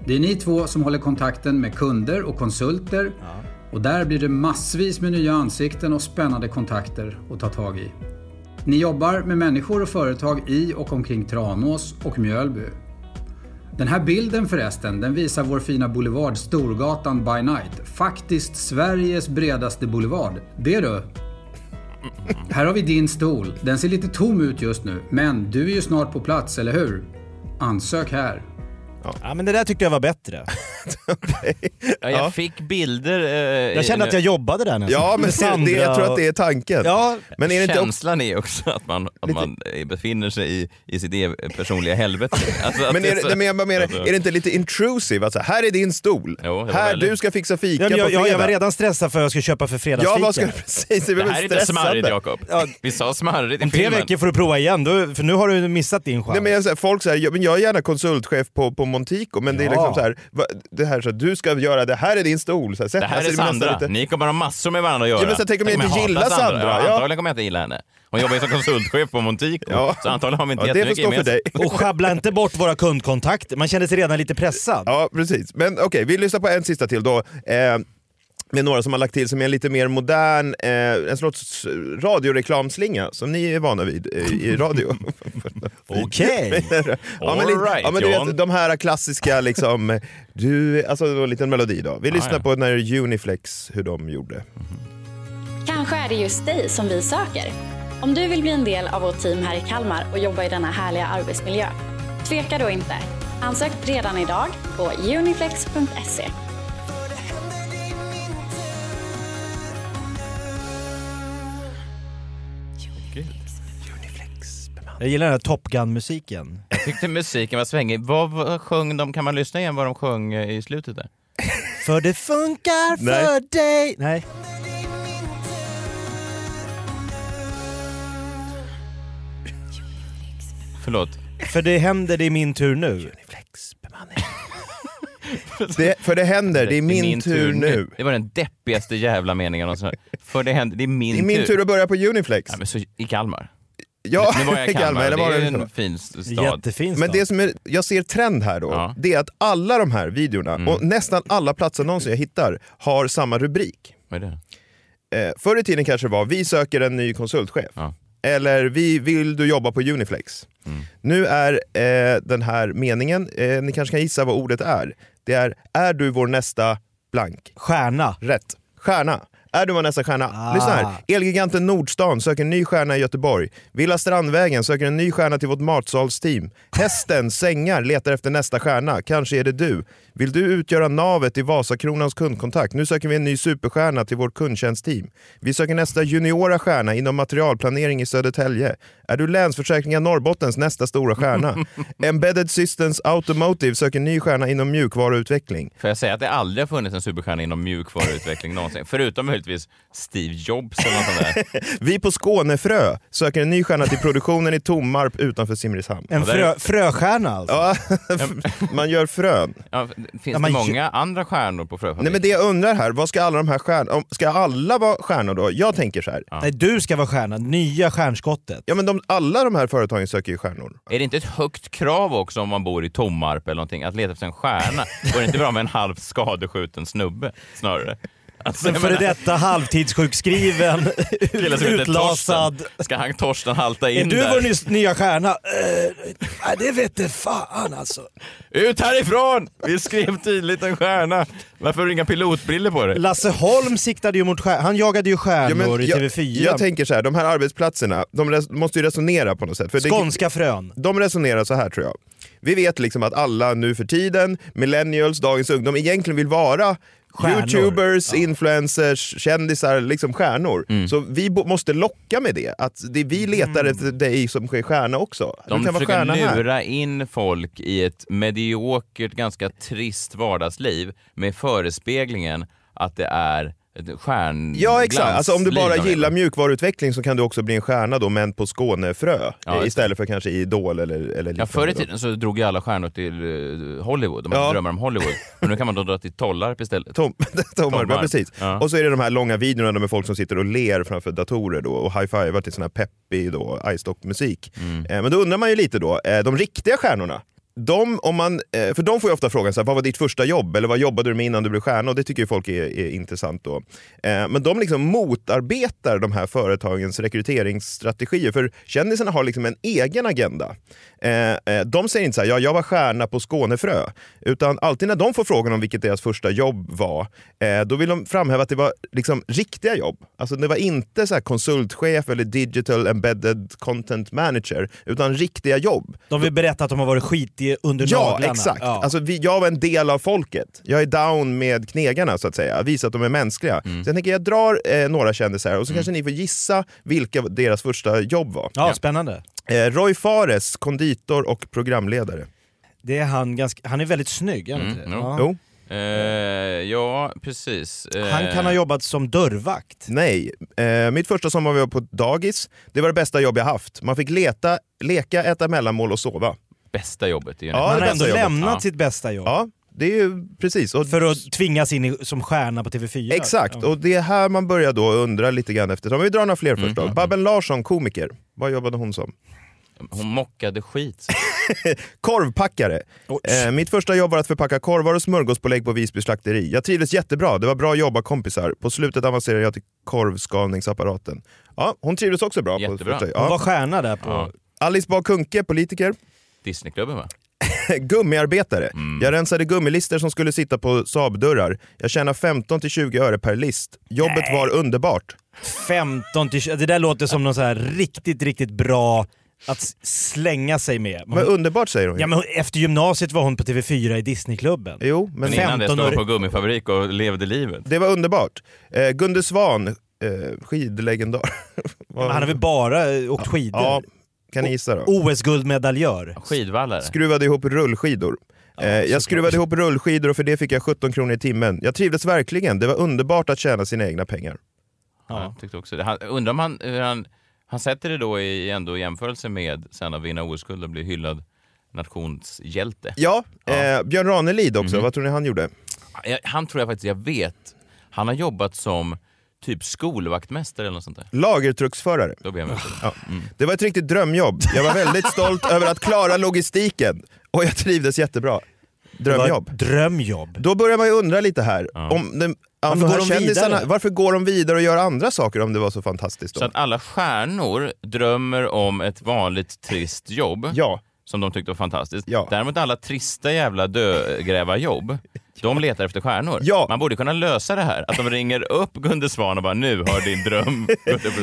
Det är ni två som håller kontakten med kunder och konsulter och där blir det massvis med nya ansikten och spännande kontakter att ta tag i. Ni jobbar med människor och företag i och omkring Tranås och Mjölby. Den här bilden förresten, den visar vår fina boulevard Storgatan by night. Faktiskt Sveriges bredaste boulevard. Det du! Här har vi din stol. Den ser lite tom ut just nu, men du är ju snart på plats, eller hur? Ansök här.
Ja, men det där tyckte jag var bättre.
Ja, jag fick bilder. eh,
Jag kände att jag jobbade där nästan.
Ja, men
Sandra
det, jag tror att det är tanken.
Ja,
men är det inte också,
Känslan är också att man, att man eh, befinner sig i, i sitt personliga helvete. Alltså
men är,
så-
det, men jag bara menar,
alltså-
är det inte lite intrusive? Alltså, här är din stol.
Jo,
här,
väldigt-
du ska fixa fika
Ja, men jag,
på
jag,
fredag.
jag var redan stressad för vad jag skulle köpa för fredagsfika.
Ja, vad ska du precis? Det,
Det här är inte smarrigt Jakob. Vi sa smarrigt i
Om tre veckor får du prova igen, då, för nu har du missat din chans.
Nej, men jag, säger, folk säger, ja, men jag är gärna konsultchef på, på Montico, men det är
Ja.
liksom så här, det här så att du ska göra, det här är din stol. Så här,
Det här
alltså,
är Sandra.
lite-
Ni kommer ha massor med varandra att göra.
Ja, men så tänk om jag inte gillar Sandra,
Ja,
ja.
Antagligen kommer jag inte gilla henne. Hon jobbar ju som konsultchef på Montico,
Ja.
så antagligen har vi inte
Ja,
jättemycket gemensamt.
Och sjabbla inte bort våra kundkontakter. Man känner sig redan lite pressad.
Ja, precis. Men okej, vi lyssnar på en sista till då. Eh, med några som har lagt till som är en lite mer modern, eh, en sorts radioreklamslinga som ni är vana vid eh, i radio.
Okej.
ja, men,
right,
ja, men du vet, de här klassiska liksom, du, alltså det var en liten melodi då. Vi
Ah,
lyssnar
ja.
på när Uniflex, hur de gjorde.
Kanske är det just dig som vi söker. Om du vill bli en del av vårt team här i Kalmar och jobba i denna härliga arbetsmiljö, tveka då inte. Ansök redan idag på uniflex.se.
Jag gillar den här Top Gun-musiken.
Jag tyckte musiken var svängig. Vad, vad sjöng de? Kan man lyssna igen vad de sjöng eh, i slutet där?
För det funkar
Nej.
för dig. Nej.
Förlåt.
För det händer, det är min tur nu.
Det, för det händer, det är min, tur nu.
Det var den deppigaste jävla meningen någonsin. För det händer, det är min
Det är min tur att börja på Uniflex.
Ja, men så, I Kalmar.
Ja,
nu var jag i Kalmar,
eller var
det är
det
en fin stad.
Jättefin
Men
stad.
det som är, jag ser trend här då,
Ja.
det är att alla de här videorna
Mm.
och nästan alla platsannonser jag hittar har samma rubrik.
Vad är det?
Eh, förr i tiden kanske det var vi söker en ny konsultchef.
Ja.
Eller vi vill du jobba på Uniflex.
Mm.
Nu är eh, den här meningen, eh, ni kanske kan gissa vad ordet är. Det är är du vår nästa blank?
Stjärna.
Rätt. Stjärna. Är du vår nästa stjärna?
Ah.
Lyssna här. Elgiganten Nordstan söker en ny stjärna i Göteborg. Villa Strandvägen söker en ny stjärna till vårt matsalsteam. Hästen Sängar letar efter nästa stjärna. Kanske är det du. Vill du utgöra navet i Vasakronans kundkontakt? Nu söker vi en ny superstjärna till vårt kundtjänstteam. Vi söker nästa juniora stjärna inom materialplanering i Södertälje. Är du Länsförsäkringar Norrbottens nästa stora stjärna? Embedded Systems Automotive söker ny stjärna inom mjukvaruutveckling.
Får jag säga att det aldrig har funnits en superstjärna inom mjukvaruutveckling någonsin? Förutom möjligtvis Steve Jobs eller något sånt där.
Vi på Skånefrö söker en ny stjärna till produktionen i Tommarp utanför Simrishamn.
En
Ja,
frö, fröstjärna alltså.
Ja, man gör frön.
Ja, finns
Ja,
det många andra stjärnor på
Nej
Fröfabriken?
men det jag undrar här, vad ska alla de här stjärnorna, ska alla vara stjärnor då? Jag tänker så här.
Nej, du ska vara stjärna. Nya stjärnskottet.
Ja men de, alla de här företagen söker ju stjärnor.
Är det inte ett högt krav också om man bor i Tommarp eller någonting, att leta efter en stjärna? Vore det inte bra med en halvt skadeskjuten snubbe snarare? Alltså,
En
jag
före detta halvtidssjukskriven, utlasad.
Ska han Torsten halta
Är
in
du
där?
vår ny- nya stjärna? Eh, nej, det vet det fan alltså.
Ut härifrån! Vi skrev tydligt en stjärna. Varför har du inga pilotbriller på dig?
Lasse Holm siktade ju mot stjärnor. Han jagade ju stjärnor i
jag,
TV4.
jag tänker så här, de här arbetsplatserna, de måste ju resonera på något sätt. För det-
Skånska frön.
De resonerar så här tror jag. Vi vet liksom att alla nu för tiden, millennials, dagens ungdom, egentligen vill vara
Stjärnor.
Youtubers, influencers, kändisar, liksom stjärnor.
Mm.
Så vi måste locka med det. Att det vi letar efter dig som är stjärna också.
De
du kan vara
försöker
här.
lura in folk i ett mediokert, ganska trist vardagsliv med förespeglingen att det är stjärn...
Ja exakt, alltså, om du bara
de
gillar mjukvaruutveckling så kan du också bli en stjärna då, men på Skånefrö.
Ja,
eh, istället för kanske i Idol eller, eller
Ja, förr i
då.
tiden så drog ju alla stjärnor till eh, Hollywood. De hade
Ja.
drömmar om Hollywood. Men nu kan man då dra till Tollarp istället.
Tom, Tommarp, ja, precis.
Ja.
Och så är det de här långa videorna med folk som sitter och ler framför datorer då och high-fivar till sån här peppig då, iStock-musik.
Mm.
Eh, men då undrar man ju lite då, eh, de riktiga stjärnorna, de, om man, eh, för de får ju ofta frågan så här, vad var ditt första jobb? Eller vad jobbade du med innan du blev stjärna? Och det tycker ju folk är, är intressant då. Eh, men de liksom motarbetar de här företagens rekryteringsstrategier. För kändisarna har liksom en egen agenda. Eh, eh, de säger inte så här, ja, jag var stjärna på Skånefrö. Utan alltid när de får frågan om vilket deras första jobb var, eh, då vill de framhäva att det var liksom riktiga jobb. Alltså det var inte så konsultchef eller digital embedded content manager, utan riktiga jobb.
De vill berätta att de har varit skit det under
Ja,
naglarna.
exakt.
Ja.
Alltså, vi, jag var en del av folket. Jag är down med knegarna så att säga. Visa att de är mänskliga.
Mm.
Så jag tänker jag drar eh, några kändisar och så kanske ni får gissa vilka deras första jobb var.
ja, spännande.
Eh, Roy Fares, konditor och programledare.
Det är han, ganska, han är väldigt snygg, är han
Mm,
inte det?
jo.
Ja.
Jo.
Eh, ja, precis. Eh,
Han kan ha jobbat som dörrvakt.
Nej, eh, mitt första sommar var jag på dagis. Det var det bästa jobb jag haft. Man fick leta, leka, äta mellanmål och sova.
Bästa jobbet. Det är ju
Ja,
han
det
har ändå lämnat
Ja.
sitt bästa jobb.
Ja, det är ju precis. Och,
För att tvingas in i, som stjärna på TV4.
exakt,
Ja.
och det är här man börjar då undra lite grann efter. Om vi drar några fler först då. Babben Larsson, komiker. Vad jobbade hon som?
Hon mockade skit.
Korvpackare. Eh, mitt första jobb var att förpacka korvar och smörgåspålägg på Visby slakteri. Jag trivdes jättebra, det var bra jobbat kompisar. På slutet avancerade jag till korvskalningsapparaten. Ja, hon trivdes också bra. På
Jättebra.
Hon
ja.
var stjärna där på...
Ja.
Alice Bah Kuhnke, politiker.
Disneyklubben va?
Gummiarbetare.
Mm.
Jag rensade gummilister som skulle sitta på Saab-dörrar. Jag tjänade 15-20 öre per list. Jobbet var underbart.
15 till 20, Det där låter som något så här riktigt, riktigt bra att slänga sig med.
Men underbart säger hon ju.
Ja, men efter gymnasiet var hon på TV4 i Disneyklubben.
Jo, men,
Men innan det
15
stod hon på gummifabrik och levde livet.
det var underbart. Eh, Gunde Svan, eh, skidlegendar.
Men han har väl bara eh, åkt skidor?
Ja, kan ni gissa då?
OS-guldmedaljör.
Skidvallare.
Skruvade ihop rullskidor. Eh, jag skruvade ihop rullskidor och för det fick jag 17 kronor i timmen. Jag trivdes verkligen. Det var underbart att tjäna sina egna pengar.
Ja, jag tyckte också det. Han, undrar om han, hur han, han sätter det då i ändå jämförelse med sen att vinna OS-guld och bli hyllad nationshjälte.
Ja, Eh, Björn Ranelid också. Vad tror ni han gjorde?
Han tror jag faktiskt jag vet. Han har jobbat som typ skolvaktmästare eller något sånt där.
Lagertrucksförare.
Då blir jag med. på det.
Ja. Det var ett riktigt drömjobb. Jag var väldigt stolt över att klara logistiken och jag trivdes jättebra. Drömjobb.
Drömjobb.
Då börjar man ju undra lite här. Om den,
Varför
de
går de
kändisarna-
vidare?
Varför går de vidare och gör andra saker om det var så fantastiskt? Då?
Så att alla stjärnor drömmer om ett vanligt trist jobb
ja.
som de tyckte var fantastiskt.
Ja.
Däremot alla trista jävla dögrävarjobb, de letar efter stjärnor.
Ja.
Man borde kunna lösa det här. Att de ringer upp Gunde Svan och bara nu har din dröm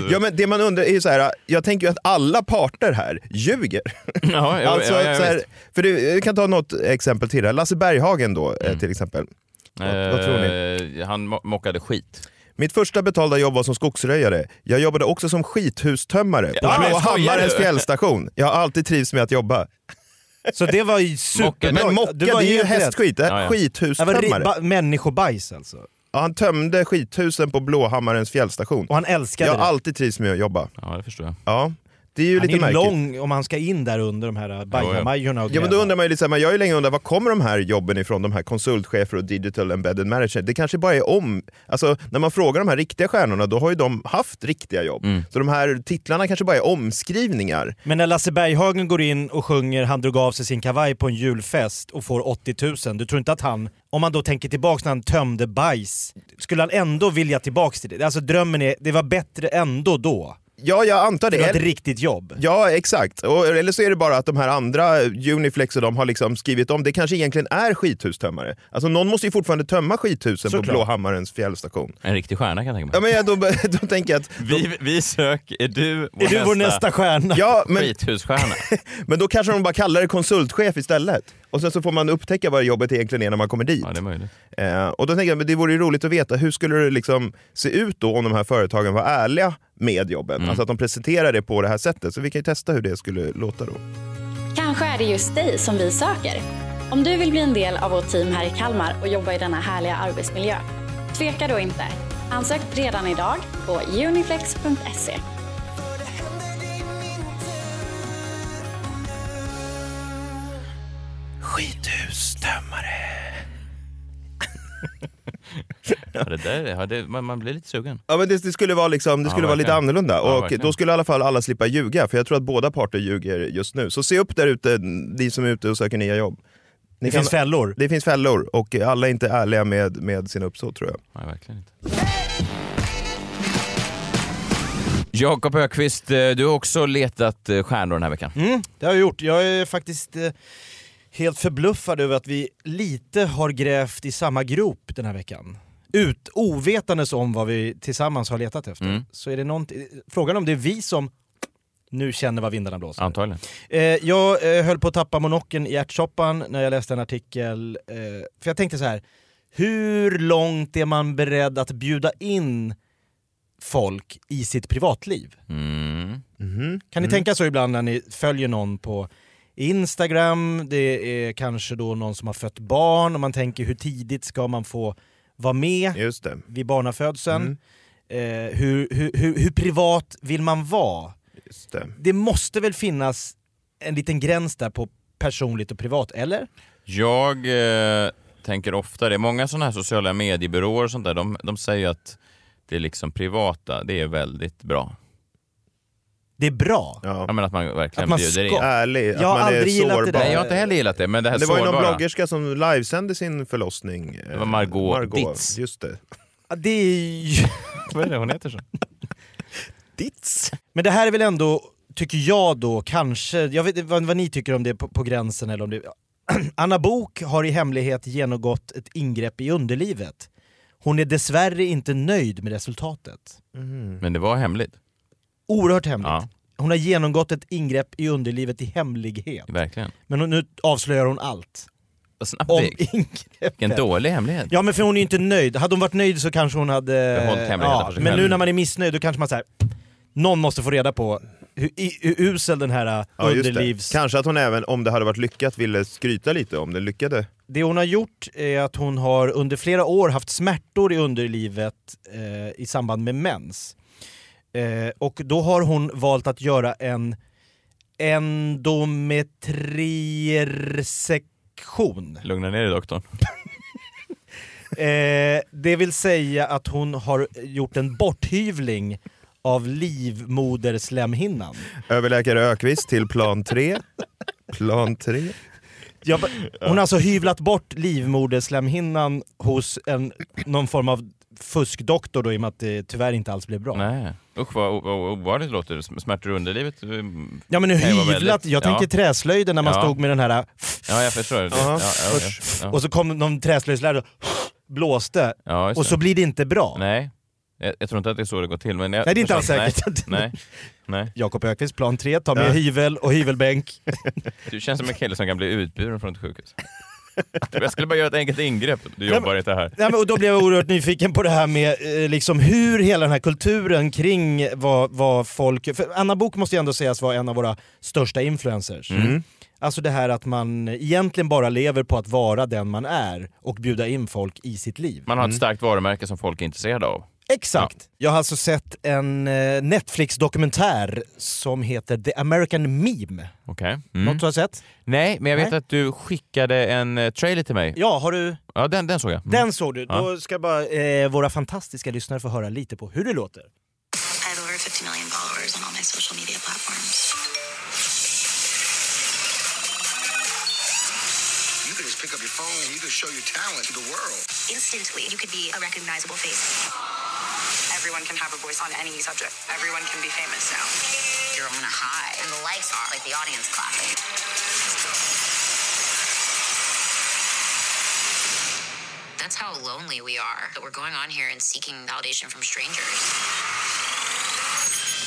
Ja men det man undrar är ju så här. jag tänker ju att alla parter här ljuger.
Ja, ja,
alltså,
ja, ja,
så här, för det, jag kan ta något exempel till här. Lasse Berghagen då
Mm.
eh, till exempel. Vad, vad tror ni?
Eh, Han mo- mockade skit.
Mitt första betalda jobb var som skogsröjare. Jag jobbade också som skithustömmare på
Ja, men
Blå
skojar
Hammarens
du?
fjällstation. Jag har alltid trivts med att jobba.
Så det var ju superbra.
Men mocka,
Du
det
var
är ju
helt rätt.
hästskit. Det
Ja, ja. Det var
skithustömmare.
ba- människobajs alltså.
Ja, han tömde skithusen på Blåhammarens fjällstation.
Och han älskade
Jag har
det.
alltid trivts med att jobba.
Ja, det förstår jag.
Ja, det är ju
Han
lite
är
märkligt.
lång om han ska in där under de här bajamajorna och
Ja men då undrar man ju lite så här, men jag har ju länge undrat var kommer de här jobben ifrån, de här konsultchefer och digital embedded manager? Det kanske bara är om, alltså när man frågar de här riktiga stjärnorna då har ju de haft riktiga jobb.
Mm.
Så de här titlarna kanske bara är omskrivningar.
Men när Lasse Berghagen går in och sjunger “Han drog av sig sin kavaj på en julfest” och får 80 000, du tror inte att han, om man då tänker tillbaks när han tömde bajs, skulle han ändå vilja tillbaks till det? Alltså drömmen är, det var bättre ändå då.
Ja, jag antar det.
Det var ett riktigt jobb.
Ja, exakt. Och, eller så är det bara att de här andra, Uniflex och de har liksom skrivit om, det kanske egentligen är skithustömmare. Alltså någon måste ju fortfarande tömma skithusen på
Såklart.
Blå Hammarens fjällstation.
En riktig stjärna kan jag tänka
Ja,
mig.
men jag, då, då tänker jag att...
Vi, vi söker, är du vår,
Är du vår nästa stjärna?
Ja, men,
skithusstjärna?
men då kanske de bara kallar det konsultchef istället. Och sen så får man upptäcka vad jobbet egentligen är när man kommer dit.
Ja, det är möjligt.
Eh, och då tänker jag, men det vore ju roligt att veta, hur skulle det liksom se ut då om de här företagen var ärliga med jobben?
Mm.
Alltså att de presenterar det på det här sättet. Så vi kan ju testa hur det skulle låta då.
Kanske är det just dig som vi söker. Om du vill bli en del av vårt team här i Kalmar och jobba i denna härliga arbetsmiljö, tveka då inte. Ansök redan idag på uniflex.se.
Skithustömmare.
Ja, det där, ja, det, man, man blir lite sugen.
Ja men det, det skulle vara, liksom, det
Ja,
skulle vara lite annorlunda
Ja,
och
verkligen.
då skulle i alla fall alla slippa ljuga för jag tror att båda parter ljuger just nu. Så se upp där ute, ni som är ute och söker nya jobb. Ni
Det finns fällor.
Det finns fällor och alla är inte ärliga med, med sina uppsåt tror jag.
Nej, verkligen inte. Jakob Ökvist, eh, du har också letat eh, stjärnor den här veckan.
Mm, det har jag gjort. Jag är faktiskt eh, helt förbluffad över att vi lite har grävt i samma grop den här veckan. Ut, ovetandes om vad vi tillsammans har letat efter.
Mm.
Så är det någonting, frågan om det är vi som nu känner vad vindarna blåser.
Antagligen.
Eh, jag eh, höll på att tappa monocken i ärtsoppan när jag läste en artikel. Eh, för jag tänkte så här. hur långt är man beredd att bjuda in folk i sitt privatliv?
Mm.
Kan ni
Mm.
tänka så ibland när ni följer någon på Instagram, det är kanske då någon som har fött barn och man tänker hur tidigt ska man få vara med
Just det.
vid barnafödseln?
Mm.
Eh, hur, hur, hur, hur privat vill man vara?
Just det.
Det måste väl finnas en liten gräns där på personligt och privat, eller?
Jag eh, tänker ofta det. Många sådana här sociala mediebyråer och sånt där, de, de säger att det är liksom privata, det är väldigt bra.
Det är bra?
Ja, men att man verkligen
Att man
bjuder in.
Ärlig, att
Jag har
man är
aldrig gillat det där.
Nej, jag har inte heller gillat det, men det här
det var ju någon bloggerska som livesände sin förlossning.
Det var Margot Ditz.
Just det.
Ja, Det är ju...
Vad är det hon heter så?
Ditz. Men det här är väl ändå, tycker jag då, kanske, jag vet inte vad, vad ni tycker om det på, på gränsen eller om det... Anna Bok har i hemlighet genomgått ett ingrepp i underlivet. Hon är dessvärre inte nöjd med resultatet.
Men det var hemligt.
Oerhört hemligt.
Ja,
Hon har genomgått ett ingrepp i underlivet i hemlighet.
verkligen.
Men hon, nu avslöjar hon allt.
Vad snabbt
Om.
Vilken dålig hemlighet.
Ja men för hon är ju inte nöjd. Hade hon varit nöjd så kanske hon hade...
Behållit hemligheten för sig
men
själv.
nu när man är missnöjd då kanske man säger någon måste få reda på hur, i- hur usel den här äh,
Ja,
underlivs...
Kanske att hon även, om det hade varit lyckat, ville skryta lite om det lyckade.
Det hon har gjort är att hon har under flera år haft smärtor i underlivet eh, i samband med mens. Eh, och då har hon valt att göra en endometriersektion.
Lugna ner dig doktorn.
Eh, det vill säga att hon har gjort en borthyvling av livmoderslemhinnan.
Överläkare Ökvist till plan 3. Plan 3.
Ja, ba- hon har alltså hyvlat bort livmoderslemhinnan hos en, någon form av fuskdoktor då, i och med att det tyvärr inte alls blev bra.
Nej. Usch vad o- vad obehagligt det låter. Smärtor i underlivet? mm,
Ja men hyvlat, jag tänker
ja.
träslöjden när man
Ja.
stod med den här
Ja, jag förstår. Det.
Ja,
Ja,
och så kom någon träslöjdslärare och blåste och så blir det inte bra.
Nej, jag, jag tror inte att det är så det går till. Men jag,
Nej, det är inte alls säkert.
Nej, nej.
Jakob Ökvist, plan 3, ta med
Ja.
hyvel och hyvelbänk.
Du känns som en kille som kan bli utburen från ett sjukhus. Jag skulle bara göra ett enkelt ingrepp. Du
Nej,
jobbar inte här.
Nej, men, och då blev jag oerhört nyfiken på det här med eh, liksom hur hela den här kulturen kring vad, vad folk... För Anna Bok måste ju ändå sägas vara en av våra största influencers.
Mm.
Alltså det här att man egentligen bara lever på att vara den man är och bjuda in folk i sitt liv.
Man har ett starkt varumärke som folk är intresserade av.
Exakt! Jag har alltså sett en eh, Netflix-dokumentär som heter The American Meme.
Okej.
Något du har sett?
Nej, men jag vet
Nej.
att du skickade en eh, trailer till mig.
Ja, har du?
Ja, den, den såg jag. Mm.
Den såg du.
Ja.
Då ska bara eh, våra fantastiska lyssnare få höra lite på hur det låter.
Pick up your phone and you can show your talent to the world.
Instantly, you could be a recognizable face.
Everyone can have a voice on any subject. Everyone can be famous now.
You're on a high, and the likes are like the audience clapping. That's how lonely we are. That we're going on here and seeking validation from strangers.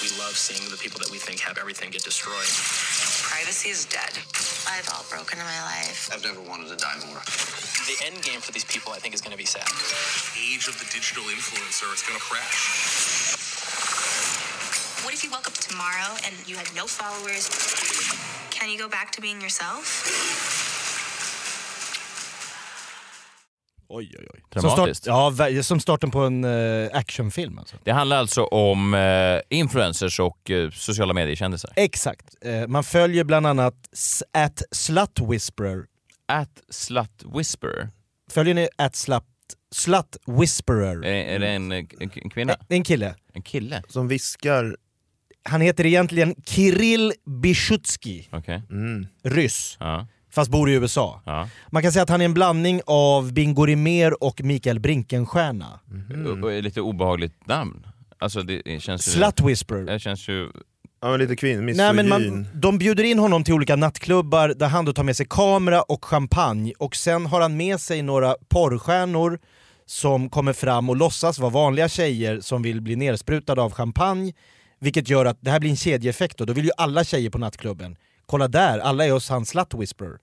We love seeing the people that we think have everything get destroyed.
Privacy is dead.
I've all broken in my life.
I've never wanted to die more.
The end game for these people, I think, is going to be sad.
age of the digital influencer, it's going to crash.
What if you woke up tomorrow and you had no followers? Can you go back to being yourself?
Oj, oj, oj.
Dramatiskt.
Som, start, ja, som starten på en eh, actionfilm alltså.
Det handlar alltså om eh, influencers och eh, sociala mediekändisar.
Exakt. Man följer bland annat at slut whisperer.
At slut whisperer?
Följer ni at slut, slut whisperer?
Är, är det en, en, en kvinna?
Det är en kille.
En kille?
Som viskar...
Han heter egentligen Kirill Bishutsky.
Okej.
Mm.
Ryss.
Ja.
Fast bor i USA.
Ja.
Man kan säga att han är en blandning av Bingo Rimér och Mikael Brinkenstierna.
Är lite obehagligt namn. Alltså det känns ju...
Slut whisperer.
Det känns ju...
Ja, men lite kvinn,
Nej, men man, de bjuder in honom till olika nattklubbar där han då tar med sig kamera och champagne och sen har han med sig några porrstjärnor som kommer fram och låtsas vara vanliga tjejer som vill bli nersprutade av champagne Vilket gör att det här blir en kedjeeffekt då. Då vill ju alla tjejer på nattklubben, kolla där, alla är hos han slut whisperer.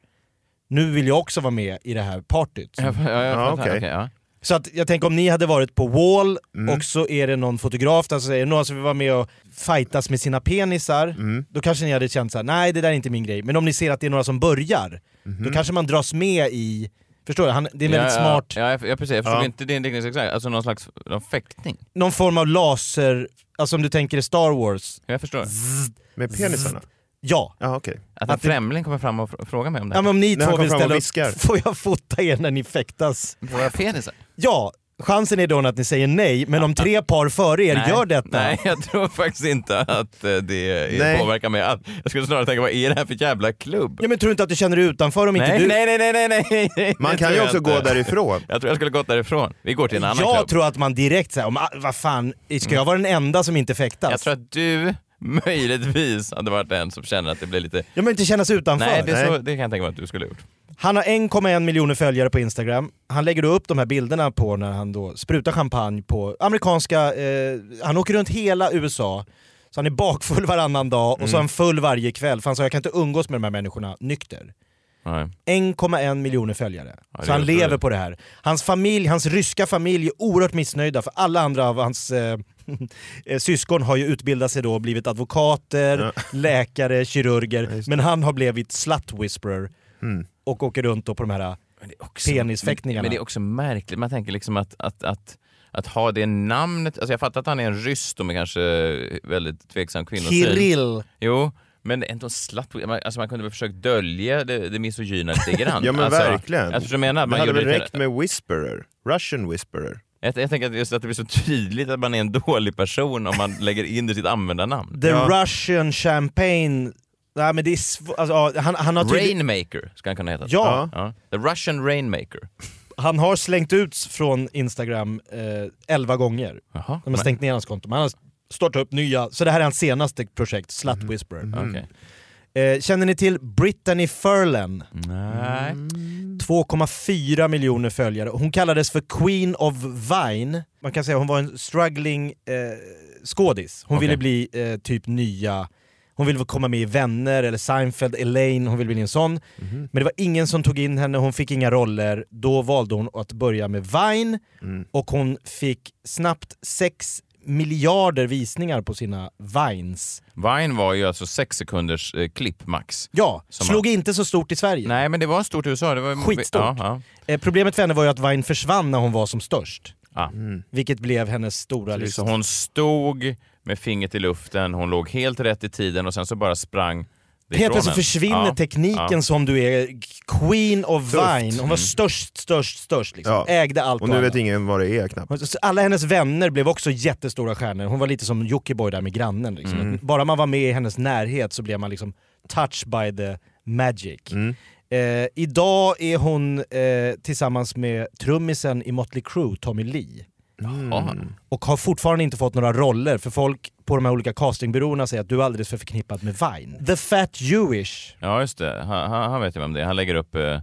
Nu vill jag också vara med i det här partyt.
Ja, ja, jag
Ja,
fattar.
okej.
Okej, ja.
Så att jag tänker om ni hade varit på Wall
Mm.
och så är det någon fotograf där som säger någon som vill vara med och fightas med sina penisar,
Mm.
då kanske ni hade känt såhär, nej det där är inte min grej. Men om ni ser att det är några som börjar,
Mhm.
då kanske man dras med i, förstår du? Han, det är en väldigt
ja,
smart,
Ja, ja, ja precis. Jag förstod
Ja.
inte din liknelse exakt. Alltså någon slags någon fäktning.
någon form av laser, alltså om du tänker i Star Wars.
Jag förstår.
Med penisarna?
Ja.
Ja, okej.
Att en
Att det-
främling kommer fram och fr- frågar mig om det
ja men om ni
När han
två vill
fram och
ställa
viskar.
upp, får jag fota er när ni fäktas?
Våra penisar?
Ja, chansen är då att ni säger nej, men om tre par före er
Nej.
gör detta,
Nej, jag tror faktiskt inte att eh, det
Nej.
påverkar mig. alls. Jag skulle snarare tänka, vad är det här för jävla klubb?
ja, men tror du inte att du känner dig utanför om inte
Nej,
du...
nej, nej, nej, nej, nej, nej.
Man
det
kan
tror
ju
jag
också
inte.
gå därifrån.
Jag tror jag skulle gått därifrån. Vi går till en annan
jag
klubb.
tror att man direkt säger, "Ah, vad fan, ska jag vara den enda som inte fäktas?
Jag tror att du möjligtvis hade varit den som känner att det blir lite...
Jag vill inte kännas utanför.
Nej, det, så, det kan jag tänka mig att du skulle ha gjort.
Han har 1,1 miljoner följare på Instagram. Han lägger då upp de här bilderna på när han då sprutar champagne på amerikanska... Eh, han åker runt hela USA. Så han är bakfull varannan dag och så är han full varje kväll. För han sa jag kan inte umgås med de här människorna nykter.
Nej.
1,1 miljoner följare.
det
så han lever
otroligt.
på det här. Hans familj, hans ryska familj är oerhört missnöjda för alla andra av hans eh, syskon har ju utbildat sig då och blivit advokater, läkare, kirurger. Men han har blivit slut whisperer
Mm.
och åker runt då på de här penisfäktningarna.
Men det är också märkligt, man tänker liksom att, att, att, att ha det namnet, alltså jag fattar att han är en ryss då med kanske väldigt tveksam kvinnosyn.
Kirill!
Jo, men ändå slatt, man- alltså man kunde väl försökt dölja det, det misogyna lite grann.
Ja men
alltså,
verkligen.
Jag menar.
det
Man
hade väl räckt med whisperer? Russian whisperer?
Jag, jag tänker att just att det blir så tydligt att man är en dålig person om man lägger in det i sitt användarnamn.
The Russian champagne... Nej men det är sv- alltså, ja, han, han har tydlig-
Rainmaker ska han kunna heta.
Ja.
The Russian Rainmaker.
Han har slängt ut från Instagram eh, 11 gånger.
Jaha,
De har
men-
stängt ner hans konto. Men han har startat upp nya, så det här är hans senaste projekt, Slut
Mhm.
Whisperer.
Okej.
Eh, känner ni till Brittany Furlan?
Nej.
2,4 miljoner följare. Hon kallades för Queen of Vine. Man kan säga hon var en struggling eh, skådis. Hon
Okej.
ville bli eh, typ nya... Hon ville komma med i Vänner eller Seinfeld, Elaine, hon ville bli en sån.
Mhm.
Men det var ingen som tog in henne, hon fick inga roller. Då valde hon att börja med Vine
Mm.
och hon fick snabbt 6 miljarder visningar på sina Vines.
Vine var ju alltså sex sekunders eh, klipp max.
Ja,
Som
slog
man-
inte så stort i Sverige.
Nej men det var stort i USA. Det var
Skitstort.
Ja, ja.
Eh, problemet för henne var ju att Vine försvann när hon var som störst.
Ja.
Vilket blev hennes stora
Så
list.
hon stod med fingret i luften, hon låg helt rätt i tiden och sen så bara sprang
Helt plötsligt försvinner
Ja,
tekniken
ja.
som du är Queen of
Tufft.
Vine. Hon var
Mm.
störst, störst, störst. Liksom.
Ja.
Ägde allt
Och nu
alla.
vet ingen vad det är knappt.
Alla hennes vänner blev också jättestora stjärnor. Hon var lite som Jockiboi där med grannen. Liksom.
Mm.
Bara man var med i hennes närhet så blev man liksom touched by the magic.
Mm.
Eh, idag är hon eh, tillsammans med trummisen i Motley Crue, Tommy Lee.
Mm.
Och har fortfarande inte fått några roller, för folk på de här olika castingbyråerna säger att du är alldeles för förknippad med Vine. The Fat Jewish,
Ja just det, han, han, han vet ju vem det är. Han lägger upp... eh, han-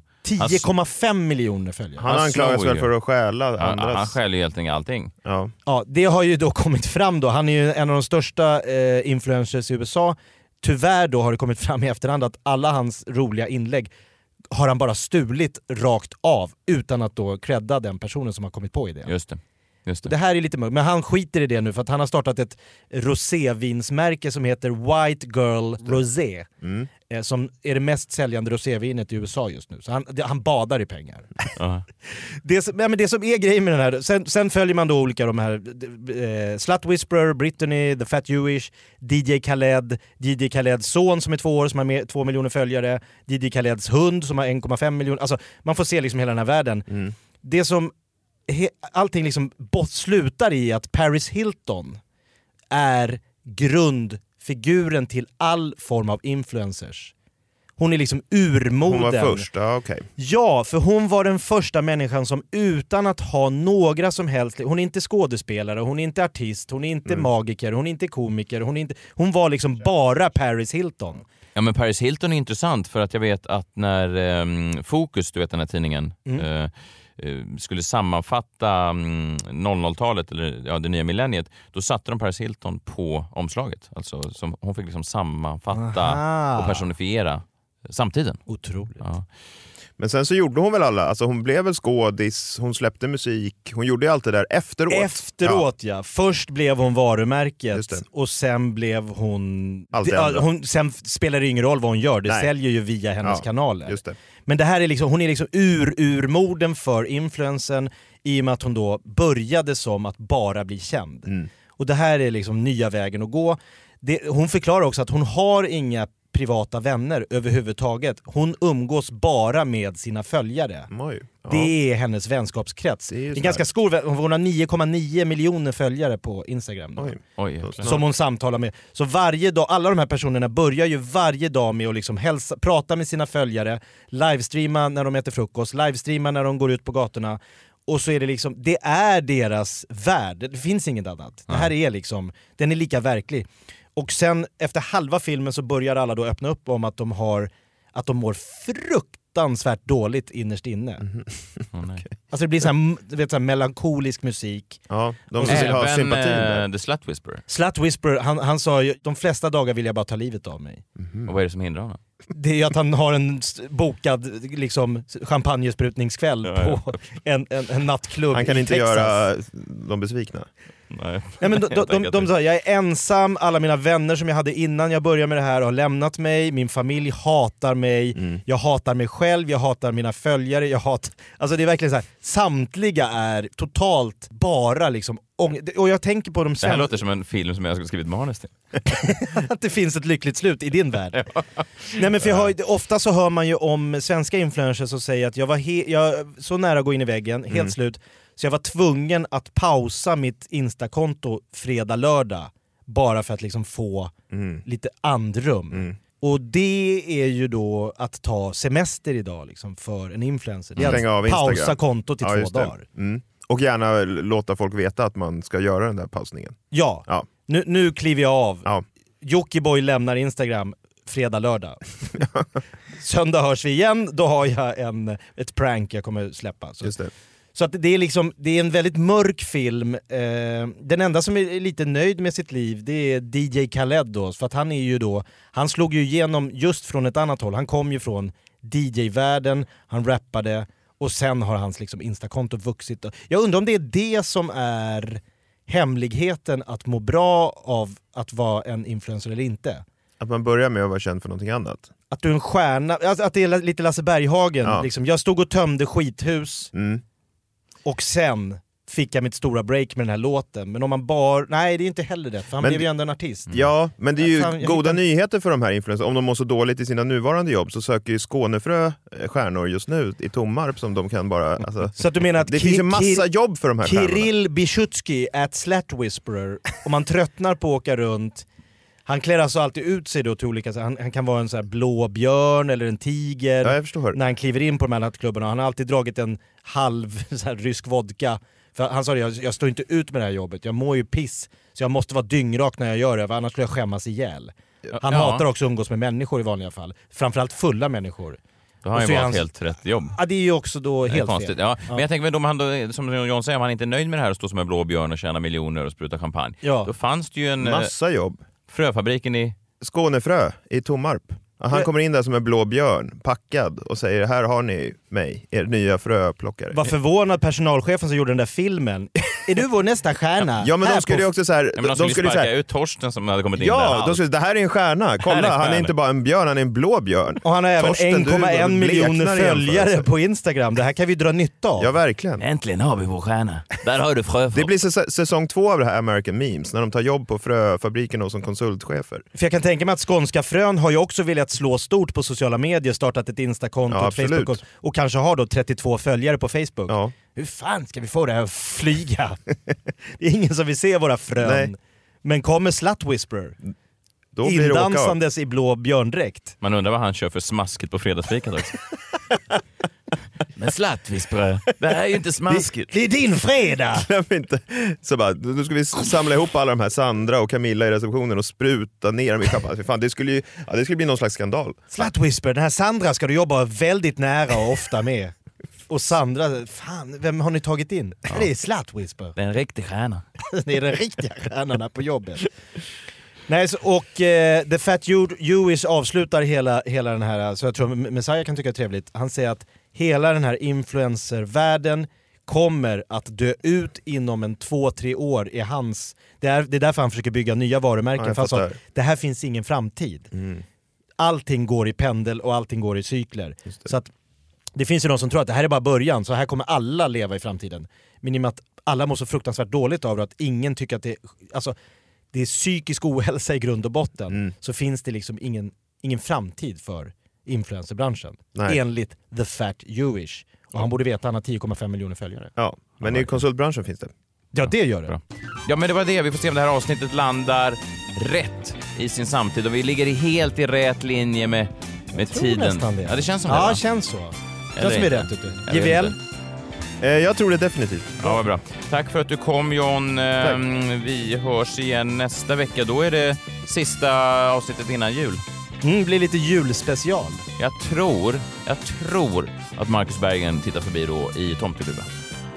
10,5 miljoner följare.
Han anklagas
slår
väl för att stjäla andras...
Han stjäl ju helt enkelt allting.
Ja.
Ja, det har ju då kommit fram då. Han är ju en av de största eh, influencers i USA. Tyvärr då har det kommit fram i efterhand att alla hans roliga inlägg har han bara stulit rakt av utan att då credda den personen som har kommit på idén.
Just det. Det.
Det här är lite mörkt, men han skiter i det nu för att han har startat ett rosévinsmärke som heter White Girl Rosé.
Mm.
Eh, som är det mest säljande rosévinet i USA just nu. Så han, han badar i pengar.
Ja.
Det som, ja, men det som är grejen med den här, sen, sen följer man då olika de här, eh, Slut Whisperer, Brittany, The Fat Jewish, DJ Khaled, DJ Khaleds son som är två år som har med, två miljoner följare, DJ Khaleds hund som har 1,5 miljoner. Alltså man får se liksom hela den här världen.
Mm.
Det som, he, allting liksom bot, slutar i att Paris Hilton är grundfiguren till all form av influencers. Hon är liksom urmoden.
Hon var först, ja okej.
Ja, för hon var den första människan som utan att ha några som helst... Hon är inte skådespelare, hon är inte artist, hon är inte
Mm.
magiker, hon är inte komiker, hon, är inte, hon var liksom bara Paris Hilton.
Ja men Paris Hilton är intressant för att jag vet att när ehm, Fokus, du vet den här tidningen,
Mm.
eh, eh, skulle sammanfatta mm, 00-talet, eller ja, det nya millenniet, då satte de Paris Hilton på omslaget. Alltså, som, hon fick liksom sammanfatta
Aha.
och personifiera samtiden.
Otroligt.
Ja.
Men sen så gjorde hon väl alla, alltså hon blev väl skådis, hon släppte musik, hon gjorde ju allt det där efteråt.
Efteråt ja. Först blev hon varumärket och sen blev hon...
Allt det
Ja,
andra.
hon sen spelar det ingen roll vad hon gör, det
Nej.
säljer ju via hennes
Ja,
kanaler.
just det.
Men det här är liksom, hon är liksom ur-urmoden för influensen i och med att hon då började som att bara bli känd.
Mm.
Och det här är liksom nya vägen att gå. Det, hon förklarar också att hon har inga privata vänner överhuvudtaget. Hon umgås bara med sina följare.
Oj, ja.
Det är hennes vänskapskrets. Det är, en
så
ganska stor, hon har 9,9 miljoner följare på Instagram. Då.
Oj, jäklar.
som hon samtalar med. Så varje dag, alla de här personerna börjar ju varje dag med att liksom hälsa, prata med sina följare, livestreama när de äter frukost, livestreama när de går ut på gatorna. Och så är det liksom, det är deras värld, det finns inget annat. Det här är liksom, den är lika verklig. Och sen efter halva filmen så börjar alla då öppna upp om att de har, att de mår fruktansvärt dåligt innerst inne. Alltså det blir så här, du vet, så här melankolisk musik.
Ja, de
så-
vill ha
Även
sympatin där.
eh, The Slut Whisperer.
Slut Whisper, han, han sa ju de flesta dagar vill jag bara ta livet av mig.
Mhm.
Och vad är det som hindrar honom?
Det är att han har en bokad liksom, champagnesprutningskväll
Ja,
på en, en, en nattklubb
Han kan
i
inte
Texas.
göra dem besvikna.
Nej.
Nej, men de, de, de, de sa jag är ensam, alla mina vänner som jag hade innan jag började med det här har lämnat mig, min familj hatar mig,
Mm.
jag hatar mig själv, jag hatar mina följare, jag hatar... Alltså det är verkligen så här, samtliga är totalt bara liksom Och jag tänker på de
Det här
svenska...
låter som en film som jag skulle skrivit manus till.
att det finns ett lyckligt slut i din värld. Nej, men för ju- ofta så hör man ju om svenska influencers som säger att jag var jag, så nära att gå in i väggen, helt
Mm.
slut, så jag var tvungen att pausa mitt instakonto fredag, lördag bara för att liksom få
Mm.
lite andrum. Och det är ju då att ta semester idag liksom, för en influencer. Det är
av
att pausa kontot i
Ja,
två dagar.
Och gärna låta folk veta att man ska göra den där pausningen.
Ja,
Ja.
Nu, nu kliver jag av.
Ja.
Jockiboi lämnar Instagram fredag, lördag. Söndag hörs vi igen, då har jag en, ett prank jag kommer släppa. Så,
Just det.
så att det, är liksom, det är en väldigt mörk film. Eh, den enda som är lite nöjd med sitt liv det är DJ Khaled då, för att han är ju då, han slog ju igenom just från ett annat håll. Han kom ju från DJ-världen, han rappade och sen har hans liksom instakonto vuxit. Jag undrar om det är det som är hemligheten att må bra av att vara en influencer eller inte.
Att man börjar med att vara känd för någonting annat.
Att du är en stjärna, alltså att det är lite Lasse Berghagen.
Ja.
Liksom. Jag stod och tömde skithus
Mm.
och sen fick jag mitt stora break med den här låten. Men om man bara... Nej det är inte heller rätt, för han
Men-
blev ju ändå en artist.
Ja, men det är ju
jag
goda
hittar-
nyheter för de här influencers. Om de mår så dåligt i sina nuvarande jobb så söker ju Skånefrö eh, stjärnor just nu i Tommarp som de kan bara... Alltså,
Så att du menar att
det finns ju massa jobb för de här stjärnorna.
Kirill Bischutsky at Slat Whisperer, om man tröttnar på att åka runt han klär alltså alltid ut sig då till olika, han, han kan vara en så här blå björn eller en tiger
Ja, jag förstår.
när han kliver in på de här nattklubbarna. Han har alltid dragit en halv rysk vodka. För han sa det, jag, jag står inte ut med det här jobbet, jag mår ju piss. Så jag måste vara dyngrak när jag gör det, för annars skulle jag skämmas ihjäl. Han
Ja.
hatar också att umgås med människor i vanliga fall. Framförallt fulla människor.
Då har han ju valt
hans-
helt rätt jobb.
Ja det är ju också då helt
konstigt.
fel.
Ja. Men jag tänker, men om han då, som John säger, om han inte är nöjd med det här och står som en blå björn och tjänar miljoner och sprutar champagne.
Ja.
Då fanns det ju en... eh,
Massa jobb.
Fröfabriken i...
Skånefrö i Tommarp. Ja, Han kommer in där som en blå björn, packad, och säger här har ni mig, er nya fröplockare.
Var förvånad personalchefen som gjorde den där filmen. Är du vår nästa stjärna?
Ja men
Här
de skulle ju också så här,
Ja, men de skulle,
så
sparka
här,
ut Torsten som hade kommit in där.
Ja, de skulle, det här är en stjärna, kolla
är en
han är
stjärna.
inte bara en björn, han är en blå björn.
Och han har även
Torsten, du
1,1 miljoner
i
följare på Instagram. Det här kan vi dra nytta av.
Ja verkligen.
Äntligen har vi vår stjärna. Där har du fröfrå.
Det blir säs- säsong två av det här American Memes, när de tar jobb på fröfabriken och som konsultchefer.
För jag kan tänka mig att Skånska Frön har ju också velat slå stort på sociala medier, startat ett Instakonto,
Ja,
ett Facebook och kanske har då 32 följare på Facebook.
Ja.
Hur fan ska vi få det här att flyga? det är ingen som vill se våra frön.
Nej.
Men kommer Slut Whisperer
Då
indansandes i blå björndräkt.
Man undrar vad han kör för smaskigt på fredagsfikat också. Men slattvisprö, det här är ju inte smaskigt.
Det är din fredag!
Glöm inte. Så bara, då ska vi samla ihop alla de här Sandra och Camilla i receptionen och spruta ner dem i champagne. Fan, det, skulle ju, ja, det skulle bli någon slags skandal.
Whisperer, den här Sandra ska du jobba väldigt nära och ofta med. Och Sandra, fan, vem har ni tagit in? Det är Whisper.
Det är en riktig stjärna.
det är den riktiga stjärnan här på jobbet. Nej, så, och eh, The Fat Jew- Jewish avslutar hela, hela den här, så jag tror Messiah kan tycka det är trevligt, han säger att hela den här influencervärlden kommer att dö ut inom en två, tre år i hans... Det är, det är därför han försöker bygga nya varumärken,
Ja,
för han sa
fattar.
det här finns ingen framtid. Allting går i pendel och allting går i cykler. Så att det finns ju de som tror att det här är bara början, så här kommer alla leva i framtiden. Men i och med att alla mår så fruktansvärt dåligt av det, att ingen tycker att det alltså, det är psykisk ohälsa i grund och botten,
Mm.
så finns det liksom ingen, ingen framtid för influencerbranschen.
Nej.
Enligt The Fat Jewish. Och han borde veta att han har 10,5 miljoner följare.
Ja, men i konsultbranschen finns det.
Ja, det gör det.
Ja, men det var det. Vi får se om det här avsnittet landar rätt i sin samtid och vi ligger i helt i rät linje med, med
tror
tiden.
nästan det.
Ja, det känns som
Ja,
det. va?
känns så. Känns som är rätt ute.
Jag
JVL?
Eh, jag tror det definitivt.
Ja, vad bra. Tack för att du kom John. Ehm, Vi hörs igen nästa vecka. Då är det sista avsnittet innan jul.
Mm, blir lite julspecial.
Jag tror, jag tror att Marcus Berggren tittar förbi då i tomteluva.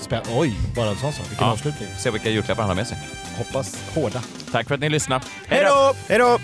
Spä- Oj, bara en sån sak. Vilken avslutning.
Se vilka julklappar han har med sig.
Hoppas hårda.
Tack för att ni lyssnade.
Hej då! Hej då!